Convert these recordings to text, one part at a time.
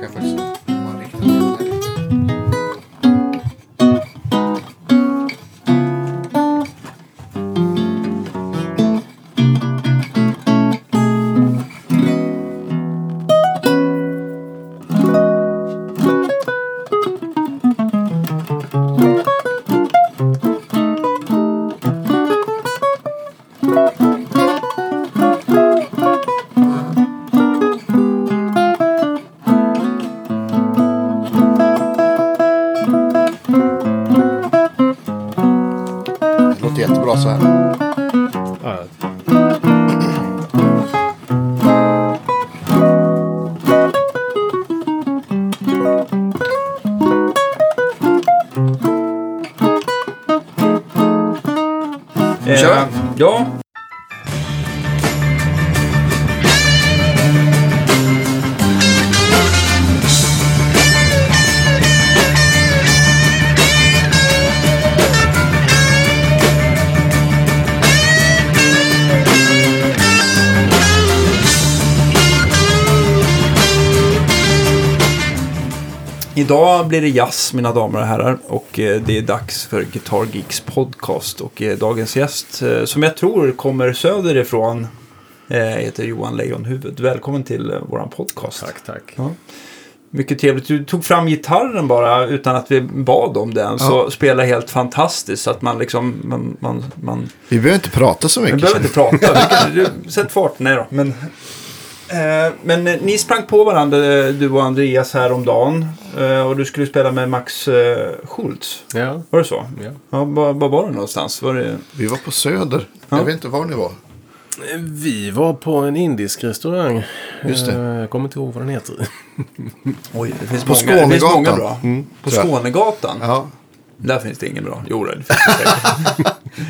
Kan blir det jazz, mina damer och herrar. Och eh, det är dags för Guitar Geeks podcast. Och eh, dagens gäst, eh, som jag tror kommer söderifrån, heter Johan Lejonhuvud. Välkommen till våran podcast. tack, tack. Ja. Mycket trevligt. Du tog fram gitarren bara utan att vi bad om den. Så spelar helt fantastiskt. Så att man liksom, man, man, man Vi behöver inte prata så vi mycket. behöver inte prata. Vi Sätt fart. Nej då. Men, men eh, ni sprang på varandra, eh, du och Andreas, här om dagen. Eh, och du skulle spela med Max eh, Schultz. Ja, Var det så? ja. Ja, var, var var det någonstans? Var det... Vi var på Söder. Ja. Jag vet inte var ni var. Vi var på en indisk restaurang. Just det. Eh, Jag kommer inte ihåg vad den heter. Oj, det finns På många, det finns Skånegatan. många bra. Mm, på. Skånegatan? Ja. Där finns det ingen bra. Jo, det finns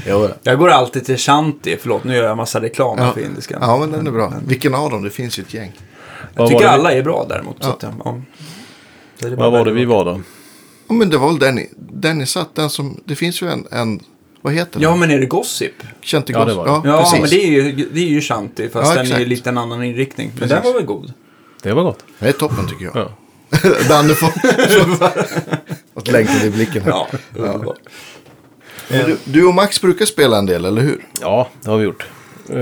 det Jag går alltid till Shanti. Förlåt, nu gör jag massa reklam ja. för indiskan. ja, men den är bra. Vilken av dem? Det finns ju ett gäng. Jag Vad tycker alla är bra däremot. Så Ja. att, ja. Så är Vad var det vi var då? Ja, men det var väl den ni, den ni satt. Den som, det finns ju en, en vad heter Ja, den? men är det Gossip? Känt i Ja, det var det. Ja, Ja, precis. men det är ju, det är ju Shanti. Fast Ja, den är ju lite en annan inriktning. Men Precis. den var väl god? Det var gott. Det är toppen tycker jag. Ja. Danne får... Att längtan i blicken här. Ja. Men Du, du och Max brukar spela en del, eller hur? Ja, det har vi gjort. Eh,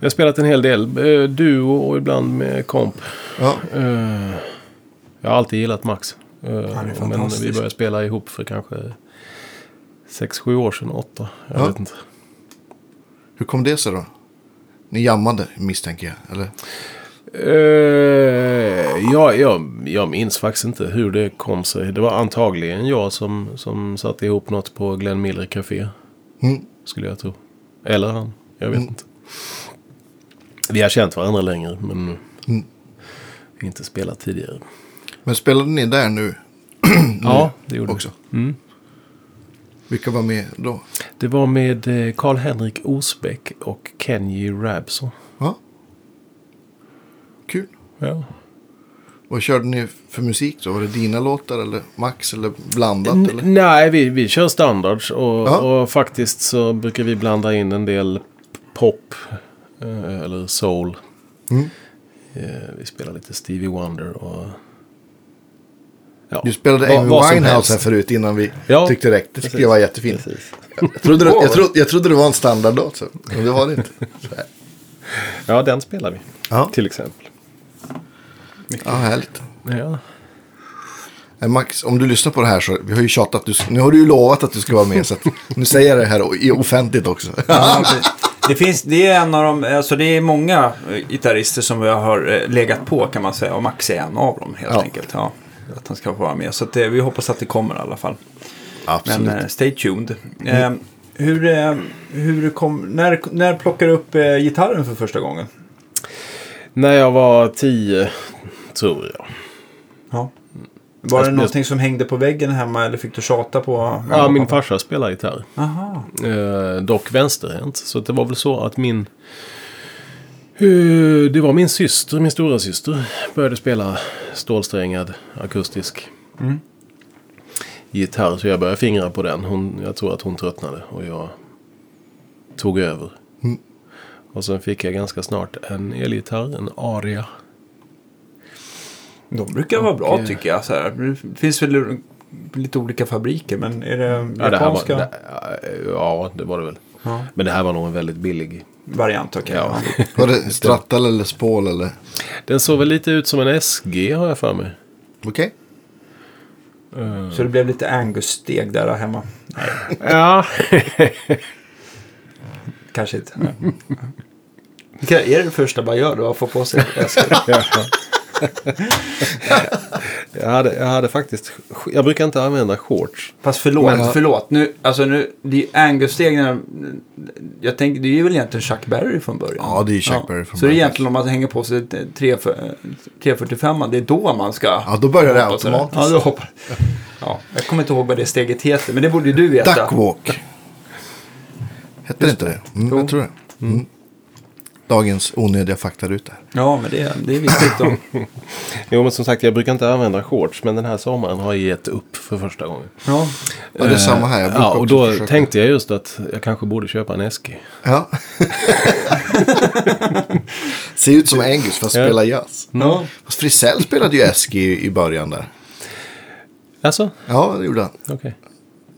Jag har spelat en hel del. eh, Duo och ibland med komp. Ja. Eh, Jag har alltid gillat Max. Eh, Men vi började spela ihop för kanske 6-7 år sedan, 8. Jag Ja. vet inte. Hur kom det sig då? Ni jammade, misstänker jag. Eller? Uh, ja, jag, jag minns faktiskt inte hur det kom sig. Det var antagligen jag som, som satte ihop något på Glenn Miller Café. Mm. Skulle jag tro. Eller han. Jag vet inte. Vi har känt varandra längre men Mm. inte spelat tidigare. Men spelade ni där nu Ja, det gjorde också? vi. Mm. Vilka var med då? Det var med eh, Karl-Henrik Osbeck och Kenji Rabson. Ja. Vad körde ni för musik då? Var det dina låtar eller Max eller blandat? N- eller? Nej, vi, vi kör standards och, och faktiskt så brukar vi blanda in en del pop eh, eller soul. Mm. Eh, vi spelar lite Stevie Wonder och... Ja, Du spelade Amy Winehouse här förut innan vi Ja, tyckte det räckte. Det tycker precis. jag var jättefint. Precis. Jag trodde, det, jag, trodde, jag trodde det var en standardlåt, så. men det var det inte. Så här. Ja, den spelar vi. Ja. Till exempel. Ja, härligt. Ja. Eh, Max, om du lyssnar på det här så, vi har ju tjatat, du, nu har du ju lovat att du ska vara med, så att, nu säger jag det här i- offentligt också. Ja, det, finns, det är en av de, alltså det är många eh, gitarrister som jag har eh, legat på kan man säga. Och Max är en av dem helt Ja. enkelt. Ja, att han ska få vara med. Så att, vi hoppas att det kommer i alla fall. Absolut. Men stay tuned. Eh, hur, hur kom, när, när plockade du upp eh, gitarren för första gången? När jag var tio, tror jag. Ja. Var Jag- det jag- någonting som hängde på väggen hemma eller fick du tjata på? Ja, min farsa spelar gitarr. Aha. Eh, dock vänsterhänt. Så det var väl så att min... Eh, det var min syster, min stora syster började spela stålsträngad akustisk Mm. gitarr. Så jag började fingra på den. Hon, jag tror att hon tröttnade och jag tog över. Mm. Och sen fick jag ganska snart en elgitarr, en Aria. De brukar vara bra Och, tycker jag. Så här. Det finns väl lite olika fabriker, men är det Ja, det här var, japanska det, ja, det var det väl. Ja. Men det här var nog en väldigt billig. variant? Okej. Ja. ja. Var det Strattal eller Spål eller? Den såg väl lite ut som en SG har jag för mig. Okej. Så det blev lite Angus-steg där hemma? Ja, kanske inte. Är det det första man gör då? Att få på sig väskor? jag hade, jag hade faktiskt... Jag brukar inte använda shorts. Fast förlåt, Men- förlåt. Nu, alltså nu, det är ju Angus-stegen. Jag tänker, det är ju väl egentligen Chuck Berry från början. Ja, det är Chuck Berry från Så det är början. egentligen om man hänger på sig ett 3 345, det är då man ska... Ja, då börjar det automatiskt. Ja, då hoppar. Ja, jag kommer inte ihåg vad det steget heter, men det borde ju du veta. Duckwalk. Hette det inte det? Mm, jag tror det. Mm. Dagens onödiga faktaruta. Ja, men det, det är viktigt då. Jo, men som sagt, jag brukar inte använda shorts. Men den här sommaren har jag gett upp för första gången. Ja, Ja, det är samma här. Brukar Ja, och då försöka. tänkte jag just att jag kanske borde köpa en SG. Ja. Ser ut som Angus fast Ja. spelar jazz. ja. Fast Frisell spelade ju Eski i, början där. Alltså? Ja, det gjorde han. Okej.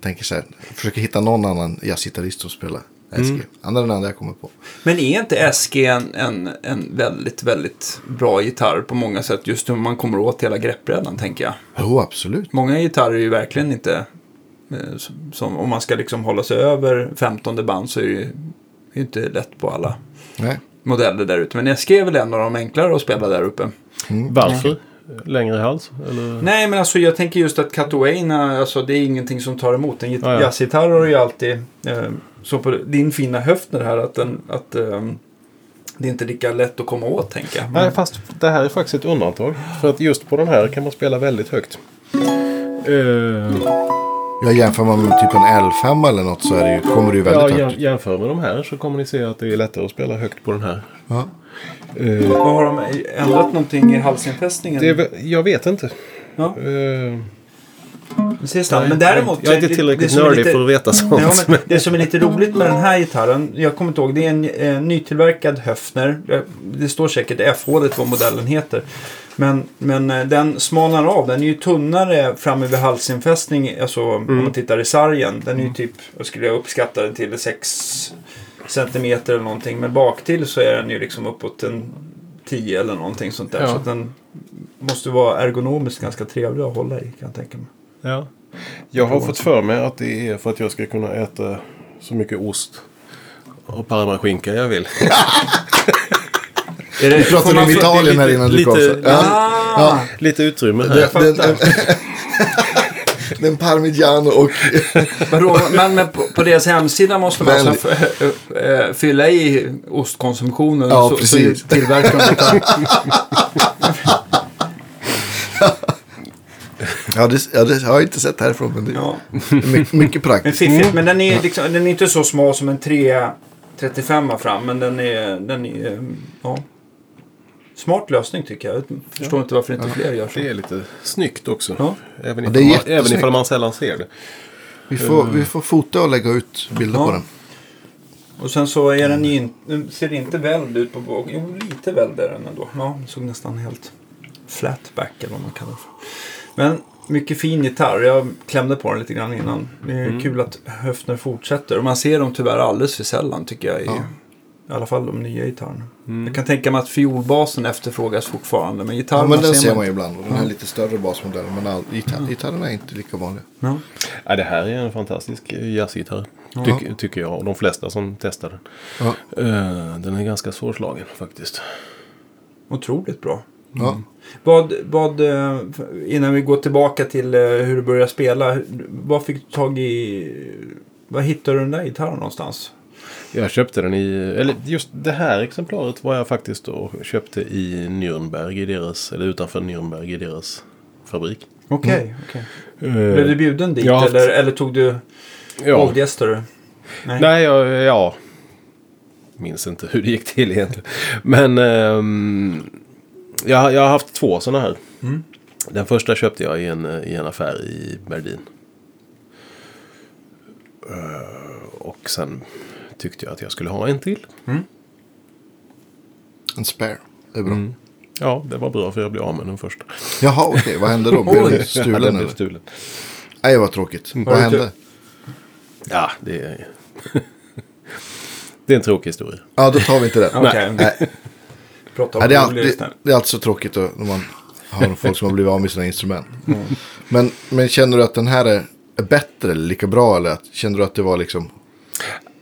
Tänker så här, försöker hitta någon annan jazzgitarrist som spelar Mm. Han är den enda jag kommer på. Men är inte SG en, en, en väldigt, väldigt bra gitarr på många sätt? Just hur man kommer åt hela greppbrädan, tänker jag. Jo, absolut. Många gitarrer är ju verkligen inte... eh, som- om man ska liksom hålla sig över 15 band så är det ju inte lätt på alla Nej. modeller där ute. Men SG är väl en av de enklare att spela där uppe. Varför? Längre hals? Eller? Nej, men alltså jag tänker just att Catowaina, alltså det är ingenting som tar emot. En git- Ja, ja. jazzgitarr har ju alltid, eh, så på din fina höftner här, att, den, att eh, det är inte lika lätt att komma åt, tänker jag. Nej, fast det här är faktiskt ett undantag. För att just på den här kan man spela väldigt högt. Eh, Jag jämför man med typ en L5 eller något så är det ju, kommer det ju ja, väldigt jäm, högt. jämför med de här så kommer ni se att det är lättare att spela högt på den här. Ja. Eh, har de ändrat någonting i halsinfästningen? det är, jag vet inte. Ja, Eh, precis det. Men däremot... jag är inte tillräckligt nördig för att veta sånt. Ja, men det som är lite roligt med den här gitarren, jag kommer inte ihåg, det är en eh, nytillverkad Höfner. Eh, Det står säkert F-hålet vad modellen heter. Men, men eh, den smalnar av, den är ju tunnare framme vid halsinfästning, alltså om man tittar i sargen. Den är ju typ, jag skulle uppskatta den till 6 centimeter eller någonting. Men baktill så är den ju liksom uppåt en 10 eller någonting sånt där. Ja. Så att den måste vara ergonomiskt ganska trevlig att hålla i kan jag tänka mig. Ja. Jag har fått för mig att det är för att jag ska kunna äta så mycket ost och parmaskinka jag vill. Är det, Vi pratade om får man- Italien här innan du lite- kom. Så. Ja. Ah! Lite utrymme här. Den, den, den parmigiano och... Men, men på, på deras hemsida måste man Väldigt. alltså äh, äh, fylla i ostkonsumtionen. Ja, så, precis. Så tillverkar de det. Ja, det, ja, det har jag inte sett härifrån. Men det, Ja. är mycket, mycket Men praktiskt. fiffigt, men den är, liksom, den är inte så smal som en 335 fram. Men den är, den är eh, ja. Smart lösning tycker jag. Jag förstår inte varför inte fler gör så. Det är lite snyggt också. Ja. Även, Ja, ifall det är man, även ifall man sällan ser det. Vi får, vi får fota och lägga ut bilder Ja. på den. Och sen så är den in, den ser inte väldd ut på bågen. Jo, lite väldd är den ändå. Ja, den såg nästan helt flatback eller vad man kallar det för. Men mycket fin gitarr. Jag klämde på den lite grann innan. Det är Mm. kul att Höfner fortsätter. Och man ser dem tyvärr alldeles för sällan tycker jag. I, Ja. I alla fall de nya gitarrerna. Jag kan tänka mig att fiolbasen efterfrågas fortfarande. Men Ja, men den ser man man ju ibland. Och Den här lite större basmodellen. Men all, gitarr, gitarrerna är inte lika vanliga. Ja. Ja, det här är en fantastisk jazzgitarr. Tyck, tycker jag och de flesta som testar den. Ja. Eh, den är ganska svårslagen faktiskt. Otroligt bra. Ja. Vad, vad, eh, innan vi går tillbaka till eh, hur du började spela. Vad fick du tag i? Var hittade du den där gitarren någonstans? Jag köpte den i, eller just det här exemplaret var jag faktiskt och köpte i Nürnberg i deras, eller utanför Nürnberg i deras fabrik. Okej, okej. Eh, Blev du bjuden dit haft- eller, eller tog du ja. avgäster du? Nej. Nej, jag, ja. Minns inte hur det gick till egentligen. Men ehm, jag, jag har haft två sådana här. Mm. Den första köpte jag i en, i en affär i Berlin. Eh, och sen tyckte jag att jag skulle ha en till. En spare. Det är bra. Mm. Ja, det var bra för jag blev av med den första. Jaha, okej. Vad hände då? Blev Oj. du Ja, stulen den blev stulen. Nej, vad tråkigt. Vad Har du hände? Ja, det är... det är en tråkig historia. Ja, då tar vi inte det. Okej. Nej. Prata om det, är alltid, det är alltid så tråkigt när man har folk som har blivit av med sina instrument. Men, men känner du att den här är, är bättre eller lika bra? Eller att, känner du att det var liksom...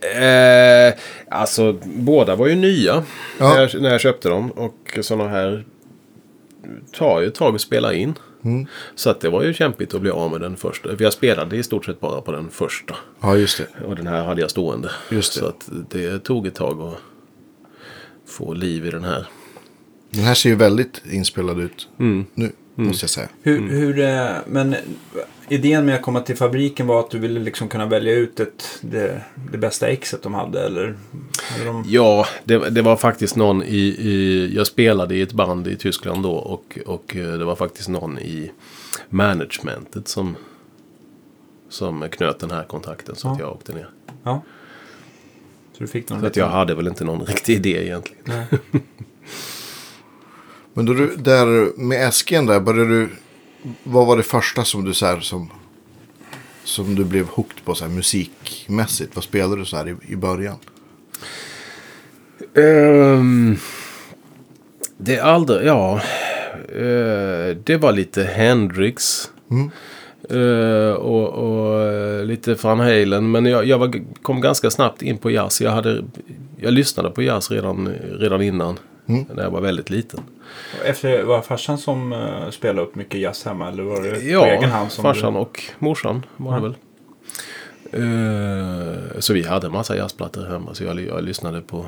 Eh, alltså, båda var ju nya Ja. när, jag, när jag köpte dem. Och sådana här tar ju ett tag att spela in. Mm. Så att det var ju kämpigt att bli av med den första. För jag spelade i stort sett bara på den första. Ja, just det. Och den här hade jag stående. Just det. Så att det tog ett tag att få liv i den här. Den här ser ju väldigt inspelad ut Mm. nu, måste jag säga. Hur, hur, eh, men idén med att komma till fabriken var att du ville liksom kunna välja ut ett, det, det bästa exet de hade eller? eller de, Ja, det, det var faktiskt någon i, i... Jag spelade i ett band i Tyskland då och, och eh, det var faktiskt någon i managementet som, som knöt den här kontakten så att Ja. jag åkte ner. ja. Så du fick någon Så att jag hade väl inte någon riktig idé egentligen. Nej. Men då du, där med äsken där, började du... Vad var det första som du så här, som... Som du blev hooked på så här musikmässigt? Vad spelade du så här i, i början? Ehm, det är aldrig, ja. Eh, det var lite Hendrix. Mm. Eh, och, och eh, lite Van Halen. Men jag, jag var, kom ganska snabbt in på jazz. Jag, hade, jag lyssnade på jazz redan, redan innan. Mm. När jag var väldigt liten. Efter, var det farsan som uh, spelade upp mycket jazz hemma eller var det på Ja, egen hand? Som farsan du... och morsan var det väl. Eh, så vi hade en massa jazzplattor hemma. Så jag, jag lyssnade på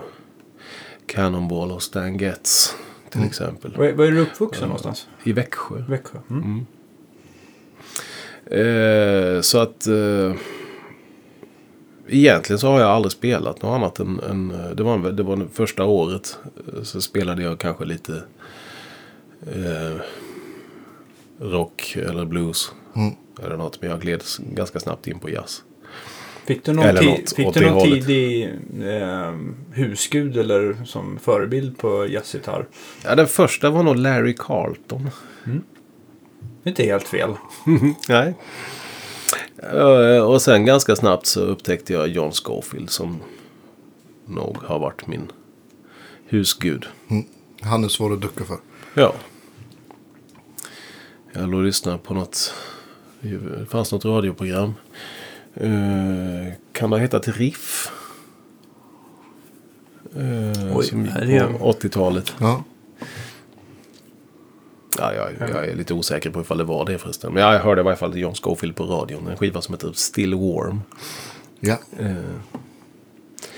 Cannonball och Stan Getz till Mm. exempel. Var, var är du uppvuxen någonstans? I Växjö. Växjö? Mm. Eh, så att eh, egentligen så har jag aldrig spelat något annat än, än det, var, det var det första året eh, så spelade jag kanske lite eh, rock eller blues. Mm. Eller något. Men jag gled ganska snabbt in på jazz. Fick du någon, något fick du det någon tidig eh, husgud eller som förebild på jazzgitarr? Ja, den första var nog Larry Carlton. Inte helt fel. Nej. Eh, och sen ganska snabbt så upptäckte jag John Scofield som nog har varit min husgud. Han är svår att ducka för. Ja. Jag låg och lyssnade på något. Det fanns något radioprogram. Eh, kan det ha hetat Riff? Uh, Oj, som gick på 80-talet. Ja. Ja, jag, jag är lite osäker på ifall det var det förresten. Men jag hörde i varje fall John Scofield på radion. En skiva som heter Still Warm. ja. Eh,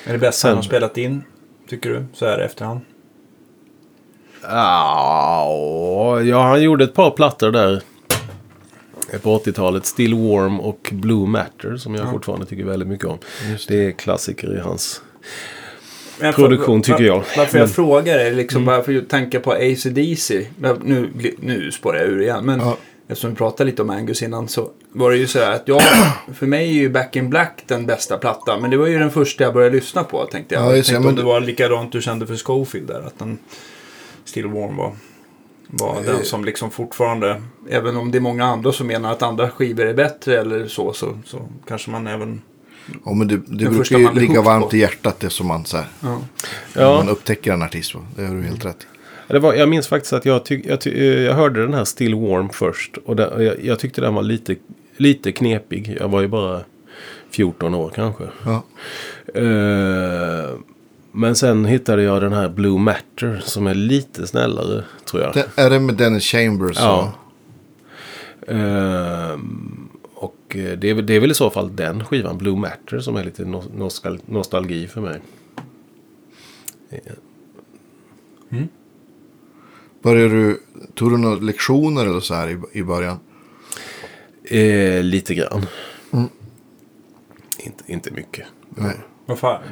Är det bästa Sen- han har spelat in? Tycker du? Så här efterhand? Ja, ja, han gjorde ett par plattor där på 80-talet. Still Warm och Blue Matter som jag fortfarande tycker väldigt mycket om. Det är klassiker i hans... Men Produktion, tycker jag. Varför jag Men- Mm. frågar är liksom bara för att tänka på AC/DC. Nu, nu spårar jag ur igen. Men Ja. eftersom vi pratade lite om Angus innan så var det ju så här att jag, för mig är ju Back in Black den bästa plattan. Men det var ju den första jag började lyssna på tänkte jag. Ja, jag tänkte om det var likadant du kände för Schofield där. Att den Still Warm var, var den som liksom fortfarande, även om det är många andra som menar att andra skivor är bättre eller så, så, så kanske man även... ja men det, det Den brukar ju ligga varmt på. i hjärtat det som man så här, Ja. när man Ja, upptäcker en artist. va? Det har du helt rätt i. det var, jag minns faktiskt att jag, tyck, jag, ty, eh, jag hörde den här Still Warm först. Och det, jag, jag tyckte den var lite, lite knepig. Jag var ju bara 14 år kanske. Ja. Eh, men sen hittade jag den här Blue Matter som är lite snällare tror jag. Det, är det med Dennis Chambers? Ja. Ehm, och eh, det är, väl- det är väl i så fall den skivan, Blue Matter, som är lite no- nostal- nostalgi för mig. Började du, tog du några lektioner eller så här i, i början? Eh, lite grann. Mm. Inte, inte mycket. Nej.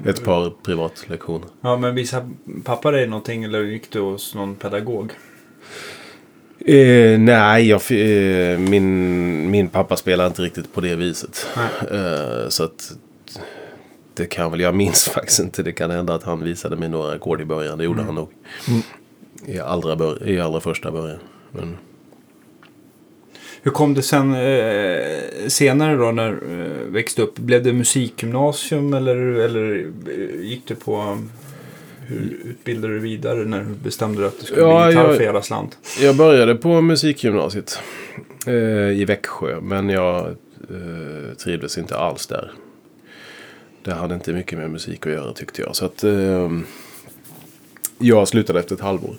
Ett par privatlektioner. Ja, men visade pappa dig någonting eller gick du hos någon pedagog? Eh, nej, jag, eh, min, min pappa spelar inte riktigt på det viset. Eh, så att det kan väl, jag minns faktiskt inte. Det kan hända att han visade mig några ackord i början. Det gjorde han nog. i, allra bör, i allra första början. Men, Hur kom det sen eh, senare då när du eh, växte upp? Blev det musikgymnasium eller, eller eh, gick du på... Hur utbildade du vidare när du bestämde dig att du skulle Ja, bli gitarr jag- för hela slant? jag började på musikgymnasiet eh, i Växjö. Men jag eh, trivdes inte alls där. Det hade inte mycket med musik att göra tyckte jag. Så att eh, jag slutade efter ett halvår.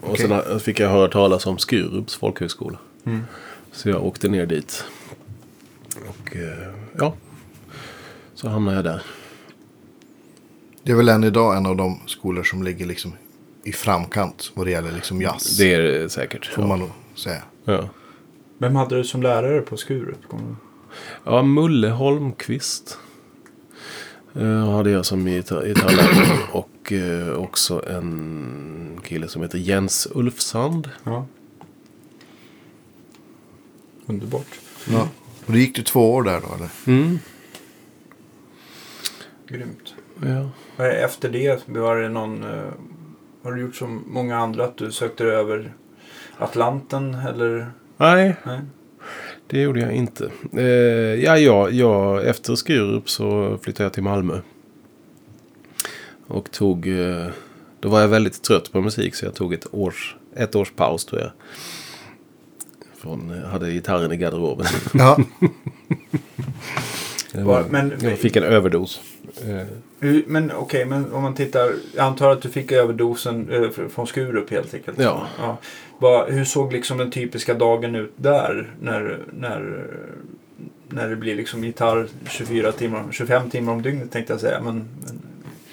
Och Okej. sen fick jag höra talas om Skurups folkhögskola. Mm. Så jag åkte ner dit. Och eh, ja, så hamnade jag där. Det är väl än idag en av de skolor som ligger liksom i framkant vad det gäller liksom jazz. Det är det säkert. får Ja. man nog säga. Ja. Vem hade du som lärare på Skurup? Ja, Mulle Holmqvist. Uh, hade jag som gitarr- gitarrlärare. och eh, också en kille som heter Jens Ulfsand. Ja. Underbart. Ja. Och det gick du två år där då eller? Mm. Grymt. Ja. Efter det, var det någon... eh, Har du gjort som många andra att du sökte över Atlanten eller? Nej, Nej. det gjorde jag inte. Eh, ja, ja, ja, efter Skurup så flyttade jag till Malmö. Och tog... eh, då var jag väldigt trött på musik så jag tog ett års, ett års paus tror jag. Från, eh, hade gitarren i garderoben. Ja. Var, Men- jag fick en överdos. Eh, Hur- Men okej, men om man tittar. Jag antar att du fick överdosen eh, fr- från Skurup helt enkelt. Ja. Vad- hur såg liksom den typiska dagen ut där? När, när, när det blir liksom gitarr 24 timmar, 25 timmar om dygnet tänkte jag säga. Men, men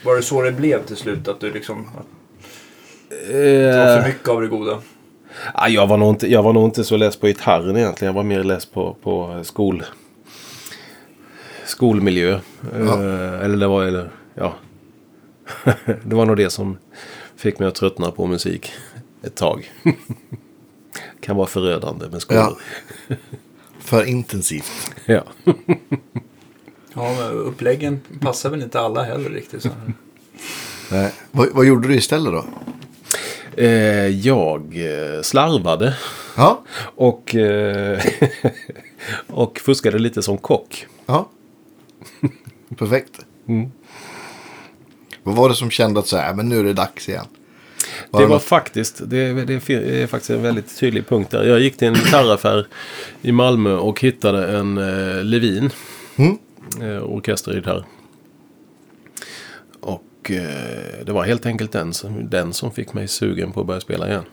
var det så det blev till slut? Att du liksom... Att var för Eh, mycket av det goda? ja, jag, var nog inte, jag var nog inte så less på gitarren egentligen. Jag var mer less på, på skol, skolmiljö. Ja. Eh, eller det var... Eller, ja. det var nog det som fick mig att tröttna på musik ett tag. kan vara förödande med skolor. Ja. För intensivt. Ja. Ja, men uppläggen passar väl inte alla heller riktigt. Så. Nej. Vad, vad gjorde du istället då? Eh, jag eh, slarvade. Ja. Och, eh, och fuskade lite som kock. Ja. Perfekt. Mm. Vad var det som kände att så här, men nu är det dags igen? Var Det det var något- faktiskt, det, det är faktiskt en väldigt tydlig punkt där. Jag gick till en gitarraffär i Malmö och hittade en eh, Levin. Mm. Eh, orkestergitarr. Och eh, det var helt enkelt den som, den som fick mig sugen på att börja spela igen.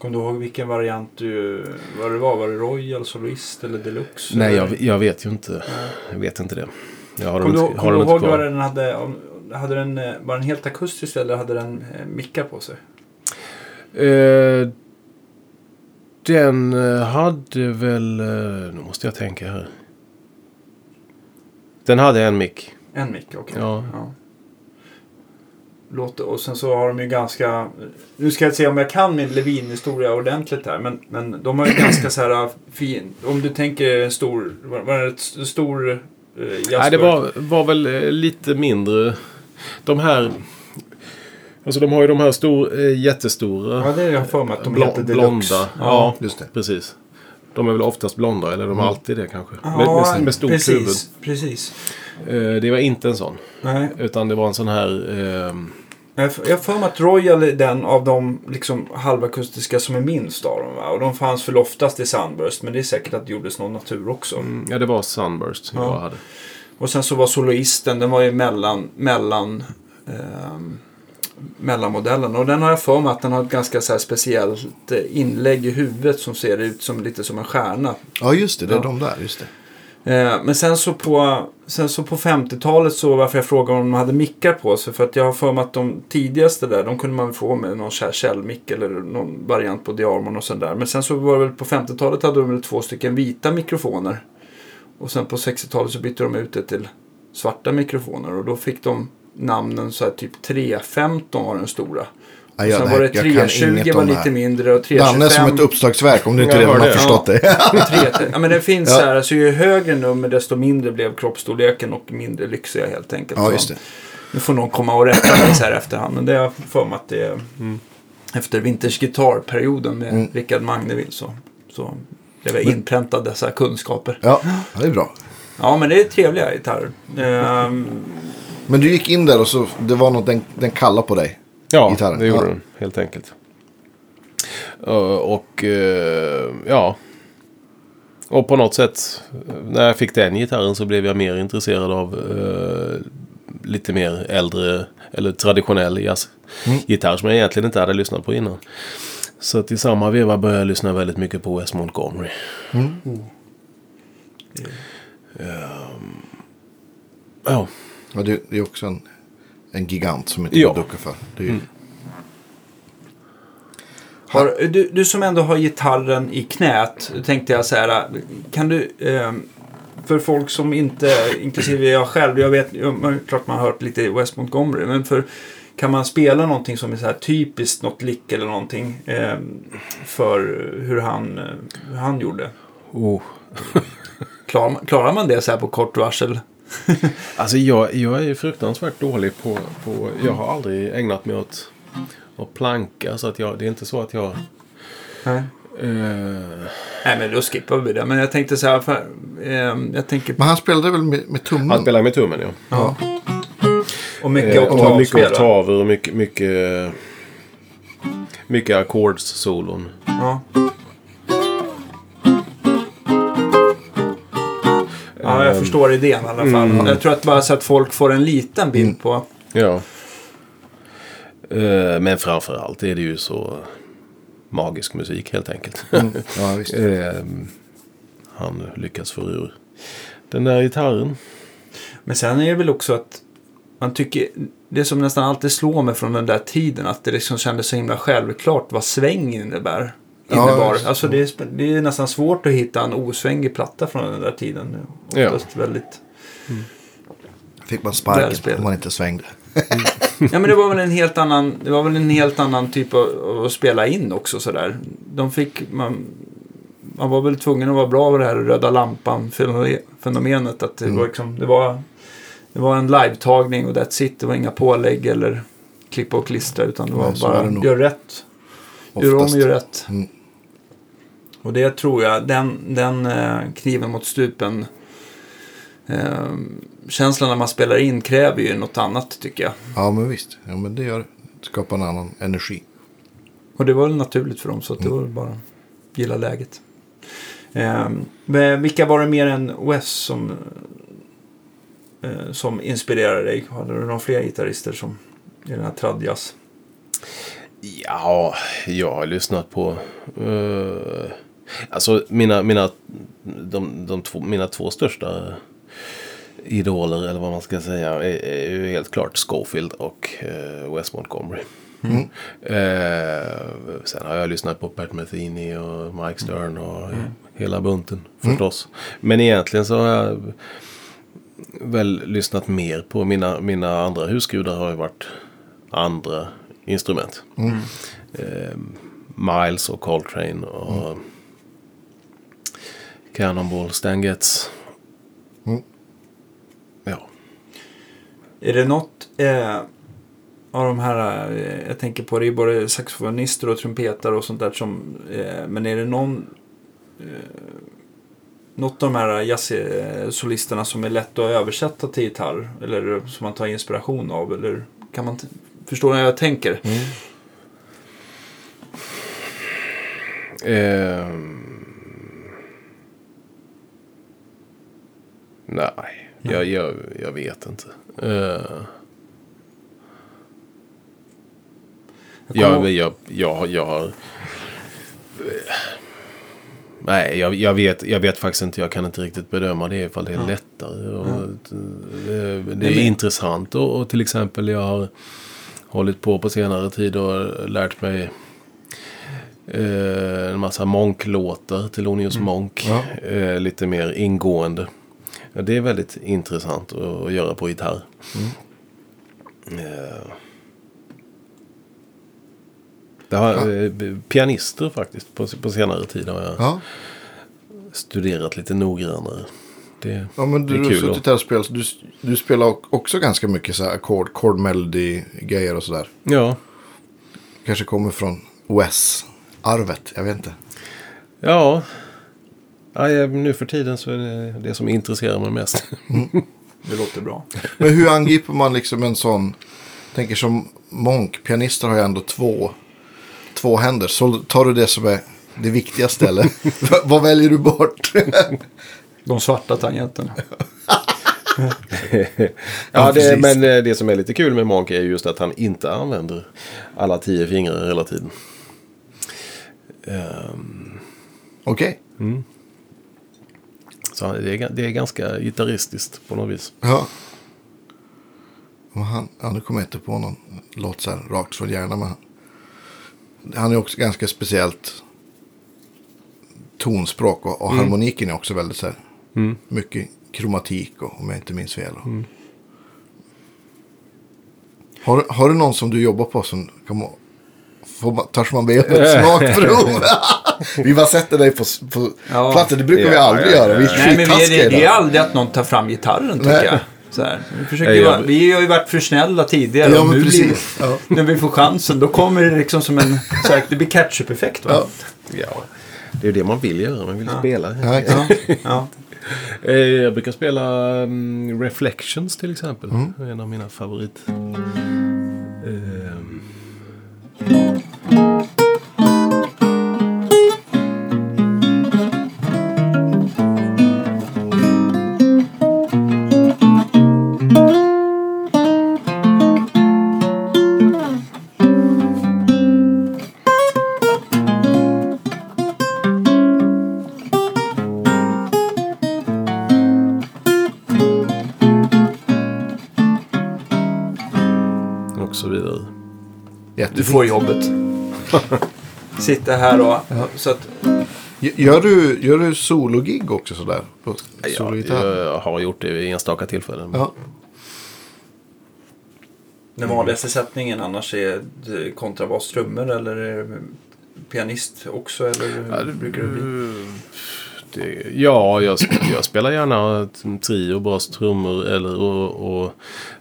Kommer du ihåg vilken variant du, vad det var? Var det Royal, Soloist eller Deluxe? Nej, eller? jag, jag vet ju inte. Jag vet inte det. Jag har Kommer den du, har du den inte ihåg vad den hade? Hade den, eh, var den helt akustisk eller hade den eh, mickar på sig? Eh, den eh, hade väl... Nu måste jag tänka här. Den hade en mick. En mick, okej. Ja. Låt, och sen så har de ju ganska... Nu ska jag se om jag kan min Levin-historia ordentligt här. Men, men de har ju ganska så här fin... Om du tänker en stor... Var, det ett st- stor... Eh, Nej, det var, var väl eh, lite mindre. De här... Alltså de har ju de här stor, eh, jättestora. Ja, det är jag för mig att de blå- heter Deluxe. blonda. Ja, Just det. precis. De är väl oftast blonda, eller de är Mm. alltid det kanske. Ja, med, med, med stort precis, huvud. Precis. Eh, det var inte en sån. Nej, Utan det var en sån här... ehm, jag har för mig att Royal är den av de liksom halvakustiska som är minst av dem. Va? Och de fanns väl oftast i Sunburst. Men det är säkert att det gjordes någon natur också. mm, ja, det var Sunburst som Ja. jag hade. Och sen så var soloisten, den var ju mellan, mellan ehm, mellanmodellen. Och den har jag för mig att den har ett ganska så här speciellt eh, inlägg i huvudet som ser ut som lite som en stjärna. Ja, just det. Det är Ja. de där. Just det. Eh, men sen så på, sen så på 50-talet så varför jag frågade om de hade mickar på sig. För att jag har för mig att de tidigaste där, de kunde man få med någon källmick eller någon variant på Diarmon och sådär. Men sen så var det väl på 50-talet hade de väl två stycken vita mikrofoner. Och sen på 60-talet så bytte de ut det till svarta mikrofoner. Och då fick de namnen så här typ 315 var den stora. Ja, jag, sen nej, var det jag kan 320 inget var lite mindre och Danne 325. som ett uppslagsverk om du inte redan har det. förstått det. Ja, men det finns Ja. så här, så ju högre nummer desto mindre blev kroppsstorleken och mindre lyxiga helt enkelt. Ja, Så just det. Nu får någon komma och rätta mig så här efterhand, men det har jag för mig att det är... efter Vintage Guitar-perioden med Mm. Rickard Magneville så, så blev jag inpräntad dessa kunskaper. Ja, det är bra. Ja, men det är trevliga gitarrer. Ehm, Men du gick in där och så det var något den, den kallade på dig. Ja, Gitarren, det gjorde ja. den helt enkelt. Uh, och uh, ja. Och på något sätt när jag fick den gitarren så blev jag mer intresserad av uh, lite mer äldre eller traditionell jazzgitarr som jag egentligen inte hade lyssnat på innan. Så att i samma veva började jag lyssna väldigt mycket på Wes Montgomery. Ehm, ja. Ja, det, det är också en, en gigant som inte Ja. ducka för. Det är ju, har, du, du som ändå har gitarren i knät, tänkte jag så här, kan du, ehm, för folk som inte, inklusive jag själv, jag vet, jag, klart man har hört lite West Montgomery, men för kan man spela någonting som är så här typiskt något lick eller någonting ehm, för hur han, eh, hur han gjorde? Oh. Klarar, man- klarar man det så här på kort varsel? Alltså jag, jag är fruktansvärt dålig på, på... Jag har aldrig ägnat mig åt att planka. Så att jag, det är inte så att jag... Nej. eh, Nej, men då skippar vi det. Men jag tänkte så här, för, ehm, jag tänker Men han spelade väl med, med tummen? han spelar med tummen ja. Ja. Och mycket Eh, och mycket oktavspel. oktaver och mycket... Mycket, mycket ackordssolon. Ja. Förstår idén i alla fall. Jag tror att bara så att folk får en liten bild på... Ja. Eh, men framför allt är det ju så magisk musik helt enkelt. Ja, visst. Eh, han lyckas få ur den där gitarren. Men sen är det väl också att man tycker... Det som nästan alltid slår mig från den där tiden, att det liksom kändes så himla självklart vad sväng innebär. Ja, Innebar. det. alltså det, är, det är nästan svårt att hitta en osvängig platta från den där tiden. Ja. Oftast väldigt... Fick man sparken om man inte svängde. Ja men det var väl en helt annan, det var väl en helt annan typ av, att spela in också sådär. De fick, man, man var väl tvungen att vara bra med det här röda lampan fenomenet. Att det Mm. var liksom, det var, det var en live-tagning och that's it. Det var inga pålägg eller klippa och klistra utan det var Nej, bara det gör rätt. Gör om, Oftast. gör rätt. Mm. Och det tror jag, den, den eh, kniven mot stupen eh, känslan när man spelar in kräver ju något annat tycker jag. Ja, men visst. Ja, men det gör det. Skapar en annan energi. Och det var väl naturligt för dem så att det var bara att gilla läget. Men vilka var det mer än Wes som, eh, som inspirerade dig? Hade du några fler gitarrister som i den här tradjazz? Ja, jag har lyssnat på... eh, alltså mina, mina, de, de två, mina två största idoler, eller vad man ska säga, är, är ju helt klart Schofield och uh, Wes Montgomery. Eh, sen har jag lyssnat på Pat Metheny och Mike Stern och hela bunten förstås. Men egentligen så har jag väl lyssnat mer på mina, mina andra husgudar har ju varit andra instrument. Eh, Miles och Coltrane och Cannonball, Stan Getz. Mm. Ja. Är det något eh, av de här, eh, jag tänker på det är både saxofonister och trumpetare och sånt där som, eh, men är det någon, eh, något av de här jazzsolisterna som är lätt att översätta till gitarr eller som man tar inspiration av eller kan man, ni vad jag tänker? Ehm. Nej, jag, jag, jag vet inte. Eh, Jag jag, jag, jag, har... Nej, jag, jag, vet, jag vet faktiskt inte. Jag kan inte riktigt bedöma det ifall det är lättare. Och, det, det är men- intressant och, och till exempel jag har hållit på på senare tid och lärt mig eh, en massa monklåtar, Thelonious Monk. Ja. Eh, lite mer ingående. Ja, det är väldigt intressant att, göra på gitarr. Eh, det har, eh, pianister faktiskt på, på senare tid har jag Ja, studerat lite noggrannare. Det, ja men det du är har kul. suttit här och spelat. Du, du spelar också ganska mycket så här ackord, chord melody grejer och sådär. Ja, Kan kanske kommer från OS-arvet. Jag vet inte. Ja. Ja, nu för tiden så är det det som intresserar mig mest. Det låter bra. Men hur angriper man liksom en sån... Tänker som Monk, pianister har ju ändå två, två händer. Så tar du det som är det viktigaste eller? Vad väljer du bort? De svarta tangenterna. Ja, det, men eh, det som är lite kul med Monk är just att han inte använder alla tio fingrar hela tiden. Ehm, Okej. Så det är, det är ganska gitarristiskt på något vis. Ja. Och han, ja, nu kommer jag inte på någon låt så här rakt från hjärnan. Men han, han är också ganska speciellt tonspråk och, och harmoniken är också väldigt så här. Mycket kromatik och, om jag inte minns fel. Har, har du någon som du jobbar på som kan må, får man, törs man be om ett smakprov? vi bara sätter dig på, på Ja. platsen, det brukar vi Ja, aldrig ja, göra. Vi är Nej, men vi, det, det är aldrig att någon tar fram gitarren tycker Nej. jag. Så här. Vi, försöker jag- vara, vi har ju varit för snälla tidigare. Ja, nu blir. Ja. När vi får chansen, då kommer det liksom som en... Så här, det blir catch-up-effekt va? Ja. Ja, det är det man vill göra. Man vill spela. Ja. Ja. Eh, Jag brukar spela mm, Reflections till exempel. En av mina favorit. Får jobbet. Sitta här och... Så att, Gör du, gör du sologig också sådär? På Jag, sologitarr? jag har gjort det vid enstaka tillfällen. Ja. den vanligaste sättningen annars är det kontrabas, trummor eller det pianist också? Eller hur brukar det bli? Det, ja, jag, jag spelar gärna trio, bas, trummor eller och, och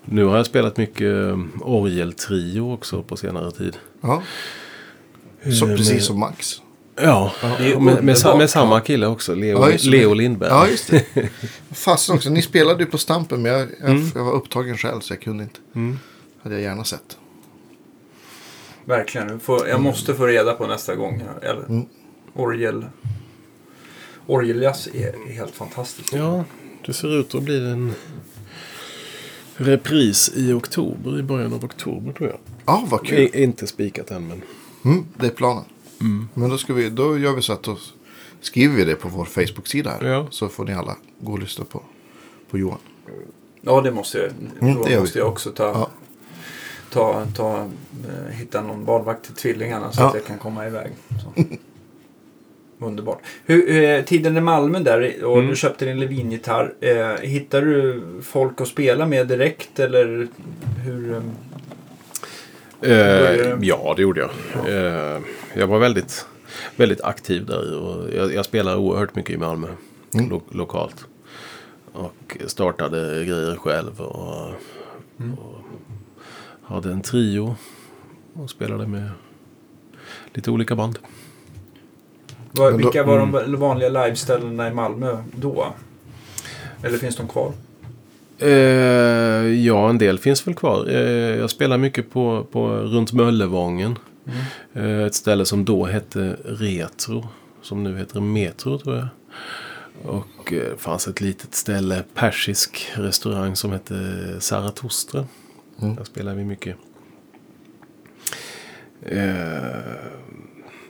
nu har jag spelat mycket um, orgeltrio också på senare tid. ja. Så, Eh, precis som Max. Ja, med, med, med samma kille också, Leo, Ja. Leo Lindberg. Ja, just det. Fast också, ni spelade ju på Stampen men jag, jag, Mm. jag var upptagen själv så jag kunde inte. Hade jag gärna sett. Verkligen. Jag måste få reda på nästa gång. Eller, Mm. Orgel... Orgeljazz är helt fantastiskt. Ja, det ser ut att bli en repris i oktober, i början av oktober tror jag. Ja, vad kul. I, inte spikat än men. Mm, det är planen. Men då, ska vi, då gör vi så att då skriver vi det på vår Facebook-sida här. Ja. Så får ni alla gå och lyssna på, på Johan. Ja, det måste jag. Mm, Då det måste jag också ta, Ja. ta, ta, eh, hitta någon barnvakt till tvillingarna så Ja. att jag kan komma iväg. Så. Underbart. Hur, eh, tiden i Malmö där och Mm. du köpte din Levin-gitarr. Eh, hittar du folk att spela med direkt eller hur? Eh, Eh, ja, det gjorde jag. Eh, jag var väldigt, väldigt aktiv där. Och jag, jag spelade oerhört mycket i Malmö. Lo, lokalt. Och startade grejer själv. Och, och hade en trio. Och spelade med lite olika band. Vad, Men då- vilka var de vanliga liveställena i Malmö då? Eller finns de kvar? Eh, ja, en del finns väl kvar. Eh, jag spelar mycket på, på runt Möllevången. Eh, ett ställe som då hette Retro. Som nu heter Metro tror jag. Och eh, fanns ett litet ställe, persisk restaurang som hette Zarathustra. Där spelade vi mycket. Eh,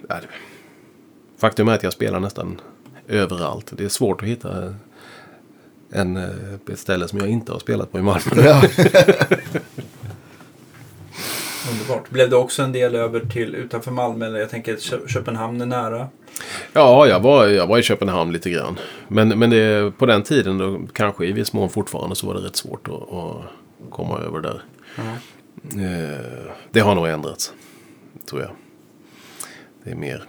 ja, det- faktum är att jag spelar nästan överallt. Det är svårt att hitta en, eh, ett ställe som jag inte har spelat på i Malmö. Ja. Underbart. Blev det också en del över till utanför Malmö? Eller jag tänker att Kö- Köpenhamn är nära. Ja, jag var, jag var i Köpenhamn lite grann. Men, men det, på den tiden, då, kanske i viss mån fortfarande, så var det rätt svårt att, att komma över där. Eh, det har nog ändrats, tror jag. Det är mer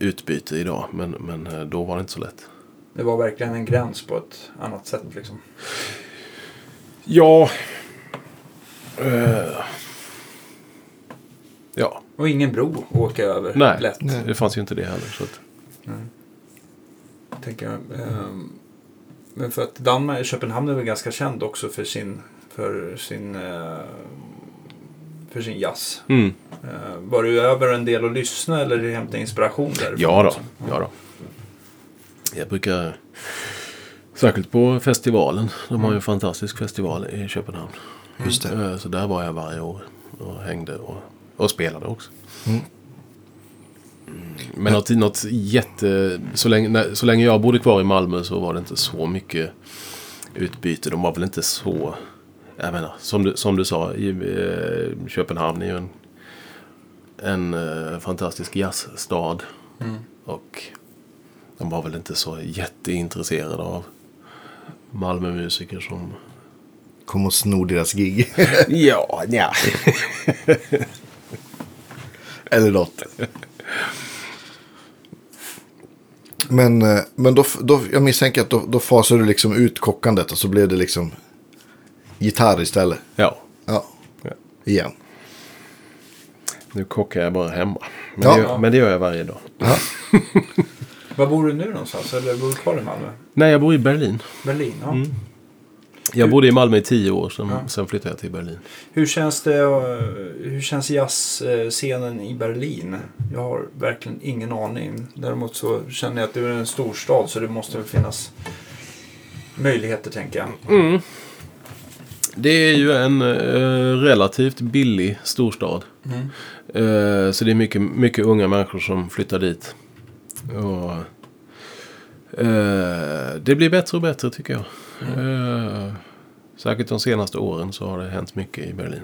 utbyte idag, men, men eh, då var det inte så lätt. Det var verkligen en gräns på ett annat sätt liksom. Ja. Eh, ja, Och ingen bro att åka över. Nej, Lätt. det fanns ju inte det heller. Så att, Tänker jag. Ehm, Men för att Danmark, Köpenhamn är väl ganska känd också för sin, för sin, eh, för sin jazz. mm. Eh, Var du över en del och lyssna eller hämta inspiration därifrån? Ja då, ja då. Jag brukar, särskilt på festivalen, de har ju en fantastisk festival i Köpenhamn. Just det. Eh, Så där var jag varje år och hängde och, och spelade också. Mm. Men något, något jätte... Så länge, så länge jag bodde kvar i Malmö så var det inte så mycket utbyte. De var väl inte så... Jag menar, som du, som du sa, i, eh, Köpenhamn är ju en, en eh, fantastisk jazzstad. Mm. Och de var väl inte så jätteintresserade av Malmömusiker som... Kom och sno deras gig. Ja, ja. Eller något. Men, eh, men då, då, jag misstänker att då, då fasade du liksom ut kockandet och så blev det liksom gitarr istället. Ja, Ja, Ja. igen. nu kockar jag bara hemma. Men, Ja. det, gör, men det gör jag varje dag. Ja. Var bor du nu någonstans? Eller bor du kvar i Malmö? Nej, jag bor i Berlin. Berlin, ja. Mm. Jag bodde i Malmö i tio år, sen, Ja. sen flyttade jag till Berlin. Hur känns det, eh, hur känns jazzscenen i Berlin? Jag har verkligen ingen aning. Däremot så känner jag att det är en storstad så det måste väl finnas möjligheter tänker jag. Mm. Det är ju en eh, relativt billig storstad. Mm. Eh, så det är mycket, mycket unga människor som flyttar dit. Och, eh, det blir bättre och bättre tycker jag. Eh, säkert de senaste åren så har det hänt mycket i Berlin.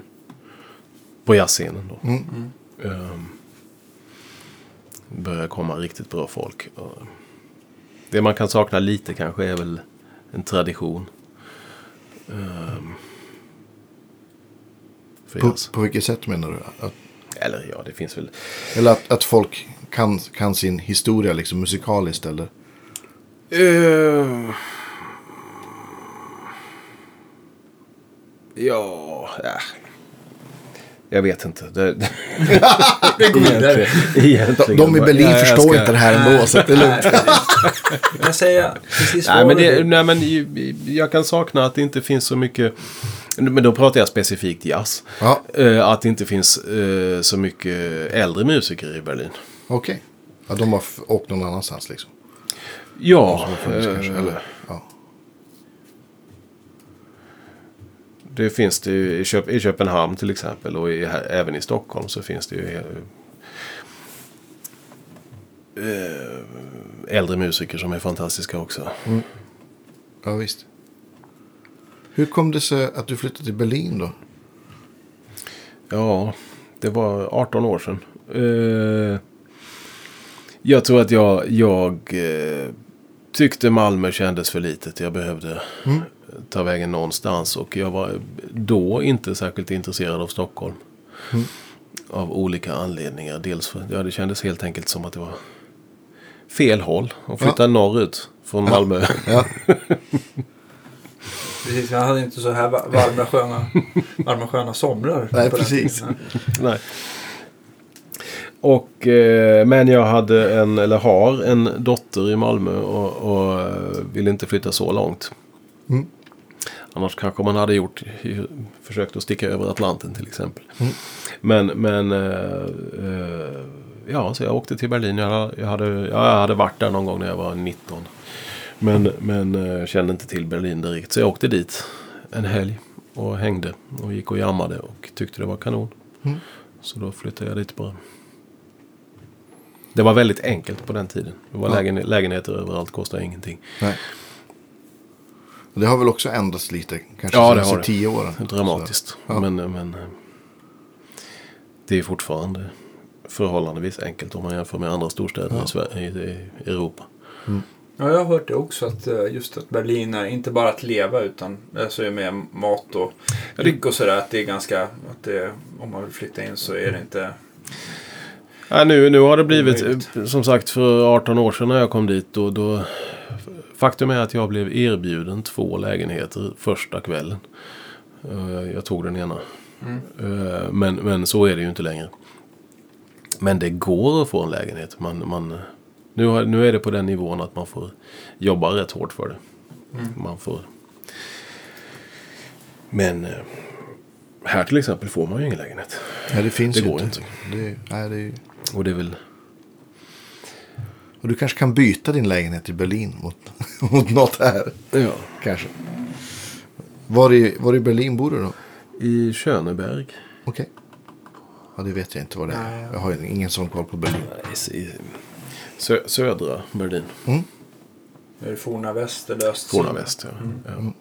På jazzscenen då. Mm. Eh, börjar komma riktigt bra folk. Det man kan sakna lite kanske är väl en tradition. Um, På, på vilket sätt menar du? Att, Eller ja, det finns väl. eller att, att folk kan, kan sin historia liksom musikaliskt eller? Uh, ja, äh. jag vet inte. Det, det, Det går vidare. De, egentligen. de i Berlin Ja, förstår ska- inte det här ändå så det är lugnt. Jag säger precis Nej men, det, nej, men jag kan sakna att det inte finns så mycket. Men då pratar jag specifikt jazz. Ja, Eh, att det inte finns eh, så mycket äldre musiker i Berlin. okej. Ja, de har åkt någon annanstans liksom. Ja, funnits eh, kanske, eller? Ja. det finns det ju i, Köp, i Köpenhamn till exempel och i, även i Stockholm så finns det ju eh, äldre musiker som är fantastiska också. ja, visst. Hur kom det sig att du flyttade till Berlin då? Ja, det var 18 år sedan. Eh, jag tror att jag, jag eh, tyckte Malmö kändes för litet. Jag behövde Mm. ta vägen någonstans. Och jag var då inte särskilt intresserad av Stockholm. Mm. Av olika anledningar. Dels för ja, det kändes helt enkelt som att det var fel håll att flytta norrut från Malmö. Ja, Precis, jag hade inte så här va- varma sköna, varma sköna somrar. Nej, precis. Nej. Och, eh, men jag hade en, eller har en dotter i Malmö och, och eh, vill inte flytta så långt. Mm. Annars kanske man hade gjort, försökt att sticka över Atlanten till exempel. Mm. Men, men eh, eh, ja, så jag åkte till Berlin. Jag, jag, hade, ja, jag hade varit där någon gång när jag var 19. Men, men eh, kände inte till Berlin direkt. Så jag åkte dit en helg och hängde och gick och jammade och tyckte det var kanon. Mm. Så då flyttade jag dit bara. Det var väldigt enkelt på den tiden. Det var Ja. lägen, lägenheter överallt, kostade ingenting. nej. Det har väl också ändrats lite, kanske Ja, de det har det. tio åren. Dramatiskt. Ja. Men, men eh, det är fortfarande förhållandevis enkelt om man jämför med andra storstäder Ja. i, Sverige, i, i Europa. Ja, jag har hört det också. Att eh, just att Berlin är inte bara att leva utan alltså med mat och dryck och sådär. Att det är ganska, att det, om man vill flytta in så är det inte... Ja, nu, nu har det blivit, Omöjligt. eh, som sagt för 18 år sedan när jag kom dit. Då, då, faktum är att jag blev erbjuden två lägenheter första kvällen. Jag tog den ena. Mm. Men, men så är det ju inte längre. Men det går att få en lägenhet. Man, man, nu, har, nu är det på den nivån att man får jobba rätt hårt för det. Man får... Men eh, här till exempel får man ju ingen lägenhet. Nej, det finns Det ju går inte. Det, nej, det är, ju- Och det är väl... och du kanske kan byta din lägenhet i Berlin mot, mot något här. Ja. Kanske. Var i, var i Berlin bor du då? I Schöneberg. Okej. Ja, det vet jag inte vad det är. Nej. Jag har ju ingen sån koll på Berlin. I sö, södra Berlin. Är det forna väst eller öst? Forna väst, ja. ja.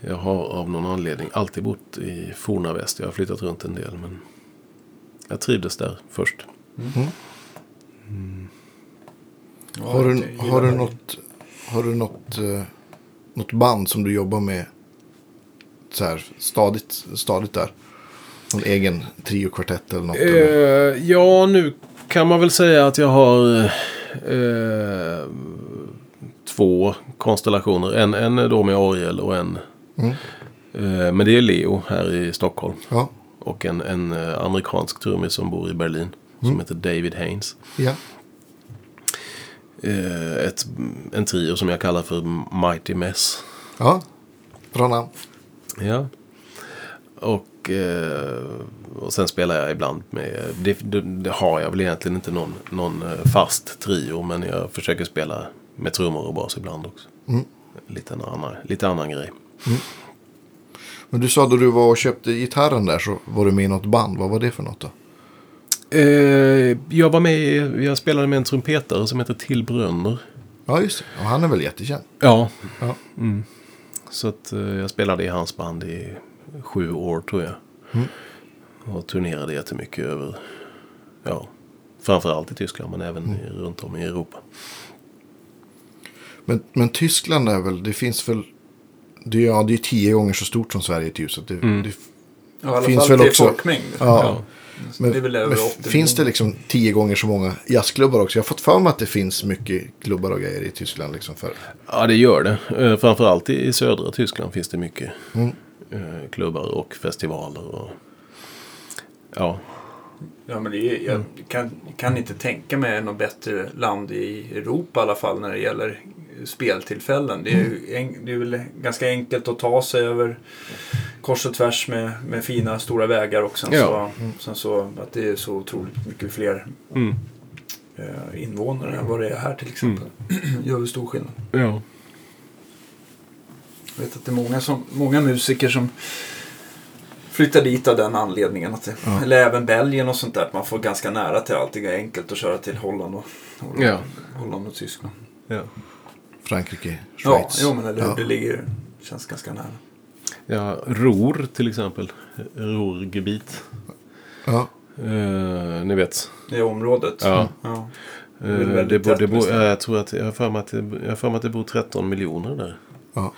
Jag har av någon anledning alltid bott i forna väst. Jag har flyttat runt en del. Men jag trivdes där först. Ja, Har jag du, har du något, har du något, eh, något band som du jobbar med så här stadigt, stadigt där? Någon egen triokvartett eller något? eller? Eh, ja, nu kan man väl säga att jag har eh, två konstellationer. En, en då med Ariel och en... Eh, men det är Leo här i Stockholm. Ja, Och en, en eh, amerikansk trummis som bor i Berlin. Som heter David Haynes. ja, Eh, ett, en trio som jag kallar för Mighty Mess. ja. Bra namn. Ja. Och, eh, och sen spelar jag ibland med, det, det, det har jag väl egentligen inte någon, någon eh, fast trio. Men jag försöker spela med trummor och bas ibland också. Lite, en annan, lite annan grej. Men du sa då du var och köpte gitarren där så var du med i något band. Vad var det för något då? Eh, jag var med, jag spelade med en trumpetare som heter Till Brönner. Ja, just det. Och han är väl jättekänd. Ja. Ja. Så att jag spelade i hans band i sju år tror jag. Och turnerade jättemycket över, ja, framförallt i Tyskland men även i, runt om i Europa. Men, men Tyskland är väl, det finns väl, det är, ja, det är tio gånger så stort som Sverige typ. Så att det, det, Ja, i alla finns fall väl till också- folkmängd. ja. Men, över men 80 finns det liksom tio gånger så många jazzklubbar också? Jag har fått för mig att det finns mycket klubbar och grejer i Tyskland. Liksom för. Ja, det gör det. Eh, Framförallt i i södra Tyskland finns det mycket eh, klubbar och festivaler. Och, ja, Ja, men det är, jag kan, kan inte tänka mig något bättre land i Europa i alla fall när det gäller speltillfällen. Det är, ju en, det är väl ganska enkelt att ta sig över kors och tvärs med, med fina stora vägar och sen, Ja. så, sen så att det är så otroligt mycket fler Mm. eh, invånare än vad det är här till exempel. gör väl stor skillnad. ja. Jag vet att det är många, som, många musiker som flyttar dit av den anledningen. Att det, Eller även Belgien och sånt där. Att man får ganska nära till allt. Det är enkelt att köra till Holland och, och, Ja. Holland och Tyskland. ja. Frankrike, Ja, Schweiz. jo, men eller, hur? Ja. det ligger, känns ganska nära. ja Ruhr till exempel. Ruhrgebiet. Ja. Eh, ni vet. Det är området. Ja. ja. Eh, är det det bor, bestämt. ja, jag tror att jag har för mig att det, jag har för mig att det bor 13 miljoner där. Ja.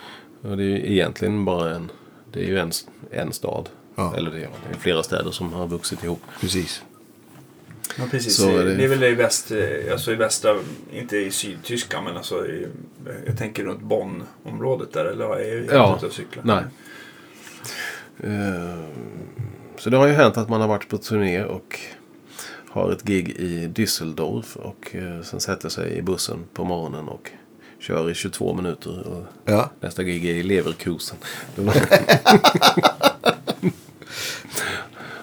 Och det är ju egentligen bara en, det är ju en, en stad. Ja. Eller det är, det är flera städer som har vuxit ihop. Precis. Ja, precis. Så det... är det- är väl i väst, eh, alltså i västra, inte i Sydtyskland, men alltså i, jag tänker runt Bonn-området där. Eller är jag Ja. ute och cyklar? Nej. Eh, så det har ju hänt att man har varit på turné och har ett gig i Düsseldorf och eh, sen sätter sig i bussen på morgonen och kör i 22 minuter. Och Ja. nästa gig är i Leverkusen.